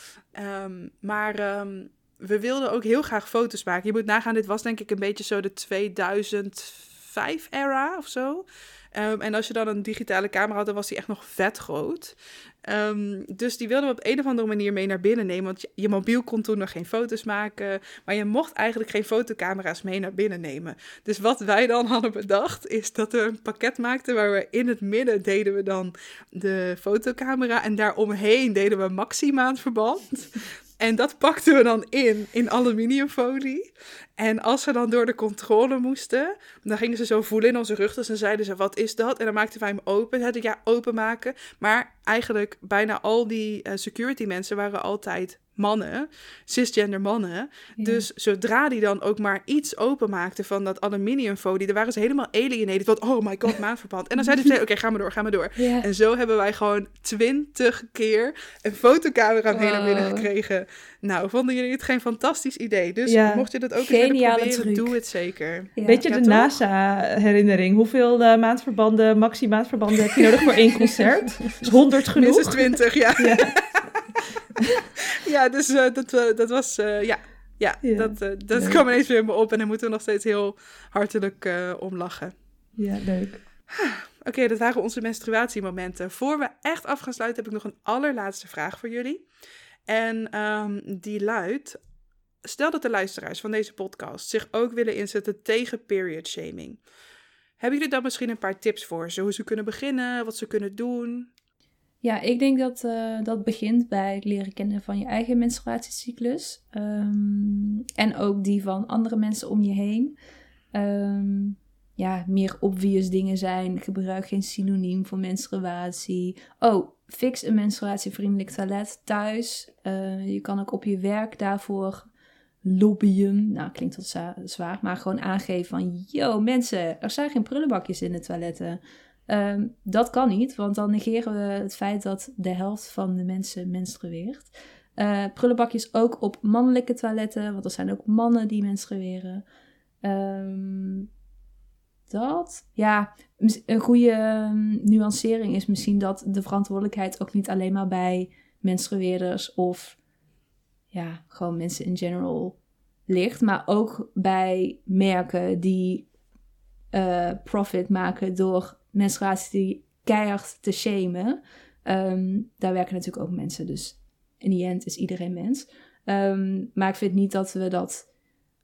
Speaker 1: Um, maar um, we wilden ook heel graag foto's maken. Je moet nagaan, dit was denk ik een beetje zo de 2005-era of zo. En als je dan een digitale camera had, dan was die echt nog vet groot. Um, dus die wilden we op een of andere manier mee naar binnen nemen. Want je, mobiel kon toen nog geen foto's maken. Maar je mocht eigenlijk geen fotocamera's mee naar binnen nemen. Dus wat wij dan hadden bedacht, is dat we een pakket maakten waar we in het midden deden we dan de fotocamera. En daaromheen deden we maximaatverband. En dat pakten we dan in, in aluminiumfolie. En als we dan door de controle moesten, dan gingen ze zo voelen in onze rug. Dus dan zeiden ze, wat is dat? En dan maakten wij hem open. Zeiden ja, openmaken. Maar eigenlijk bijna al die uh, security mensen waren altijd mannen, cisgender mannen. Ja. Dus zodra die dan ook maar iets openmaakte van dat aluminiumfolie, dan waren ze helemaal alienated. Want, oh my god, maandverband. En dan zeiden ze, oké, okay, ga maar door, ga maar door.
Speaker 2: Ja.
Speaker 1: En zo hebben wij gewoon twintig keer een fotocamera mee naar binnen gekregen. Nou, vonden jullie het geen fantastisch idee? Dus
Speaker 3: Ja.
Speaker 1: mocht je dat ook eens willen proberen,
Speaker 2: truc.
Speaker 1: doe het zeker.
Speaker 3: Weet je de? NASA-herinnering? Hoeveel eh, maandverbanden, maxi-maandverbanden heb je nodig voor één concert? Is 100 genoeg?
Speaker 1: Minstens twintig, ja.
Speaker 3: Ja.
Speaker 1: Dus eh, dat, eh, dat was, eh, ja, ja,
Speaker 3: Ja,
Speaker 1: dat, dat
Speaker 3: leuk.
Speaker 1: kwam ineens weer in me op en daar moeten we nog steeds heel hartelijk om lachen.
Speaker 3: Ja, leuk.
Speaker 1: Oké, dat waren onze menstruatiemomenten. Voor we echt af gaan sluiten, heb ik nog een allerlaatste vraag voor jullie. En ehm, die luidt: Stel dat de luisteraars van deze podcast zich ook willen inzetten tegen period shaming. Hebben jullie dan misschien een paar tips voor ze? Hoe ze kunnen beginnen, wat ze kunnen doen?
Speaker 2: Ja, ik denk dat eh, dat begint bij het leren kennen van je eigen menstruatiecyclus. Ehm, en ook die van andere mensen om je heen. Ehm, ja, meer obvious dingen zijn. Gebruik geen synoniem voor menstruatie. Oh, fix een menstruatievriendelijk toilet thuis. Eh, je kan ook op je werk daarvoor lobbyen. Nou, klinkt wat zwaar, maar gewoon aangeven van... Yo, mensen, er zijn geen prullenbakjes in de toiletten. Ehm, dat kan niet, want dan negeren we het feit dat de helft van de mensen menstrueert. Eh, prullenbakjes ook op mannelijke toiletten, want er zijn ook mannen die menstrueren. Ehm, dat, ja, een goede ehm, nuancering is misschien dat de verantwoordelijkheid ook niet alleen maar bij menstrueerders of ja, gewoon mensen in general ligt, maar ook bij merken die eh, profit maken door menstruatie keihard te shamen. Ehm, daar werken natuurlijk ook mensen, dus in die end is iedereen mens. Ehm, maar ik vind niet dat we dat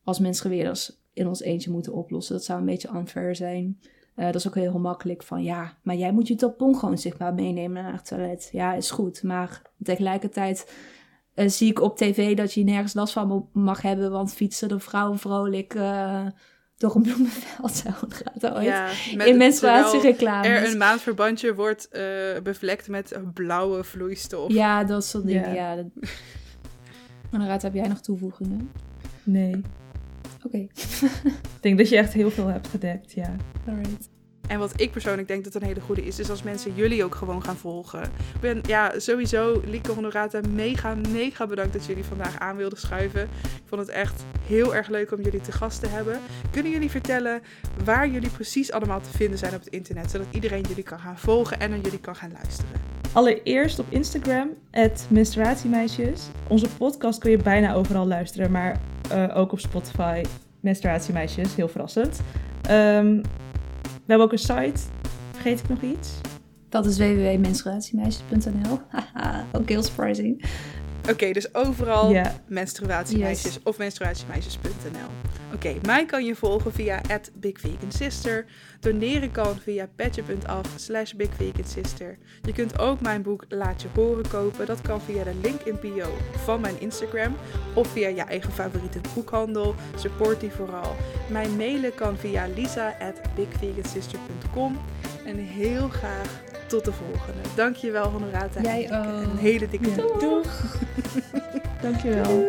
Speaker 2: als menstrueerders in ons eentje moeten oplossen. Dat zou een beetje unfair zijn. Eh, dat is ook heel makkelijk van ja, maar jij moet je tampon gewoon zichtbaar meenemen naar het toilet. Ja, is goed. Maar tegelijkertijd eh, zie ik op tv dat je nergens last van mag hebben, want fietsen de vrouwen vrolijk eh, door een bloemenveld. Zo gaat ooit.
Speaker 1: Ja, met-
Speaker 2: in
Speaker 1: terwijl
Speaker 2: menstruatiereclames.
Speaker 1: Er een maandverbandje wordt eh, bevlekt met blauwe vloeistof.
Speaker 2: Ja, dat soort dingen.
Speaker 3: Ja.
Speaker 2: Ja. dat... Raad, heb jij nog toevoegingen?
Speaker 3: Nee.
Speaker 2: Oké,
Speaker 3: Ik denk dat je echt heel veel hebt gedekt, ja.
Speaker 2: alright.
Speaker 1: En wat ik persoonlijk denk dat een hele goede is, is als mensen jullie ook gewoon gaan volgen. Ik ben ja, sowieso, Lieke Honorata, mega, mega bedankt dat jullie vandaag aan wilden schuiven. Ik vond het echt heel erg leuk om jullie te gast te hebben. Kunnen jullie vertellen waar jullie precies allemaal te vinden zijn op het internet, zodat iedereen jullie kan gaan volgen en naar jullie kan gaan luisteren?
Speaker 3: Allereerst op Instagram, het menstruatiemeisjes. Onze podcast kun je bijna overal luisteren, maar eh, ook op Spotify. Menstruatiemeisjes, heel verrassend. Ehm, we hebben ook een site. Vergeet ik nog iets?
Speaker 2: Dat is www.menstruatiemeisjes.nl. Haha, ook heel surprising.
Speaker 1: Oké, dus overal menstruatiemeisjes
Speaker 2: Yes.
Speaker 1: of menstruatiemeisjes.nl. Oké, mij kan je volgen via @bigvegansister. Doneren kan via petje.af slash bigvegansister. Je kunt ook mijn boek Laat je horen kopen. Dat kan via de link in bio van mijn Instagram of via je eigen favoriete boekhandel. Support die vooral. Mijn mailen kan via lisa@bigvegansister.com. En heel graag tot de volgende. Dankjewel Honorata.
Speaker 2: Jij ook.
Speaker 1: Een hele dikke
Speaker 3: Ja. Doeg! Dankjewel.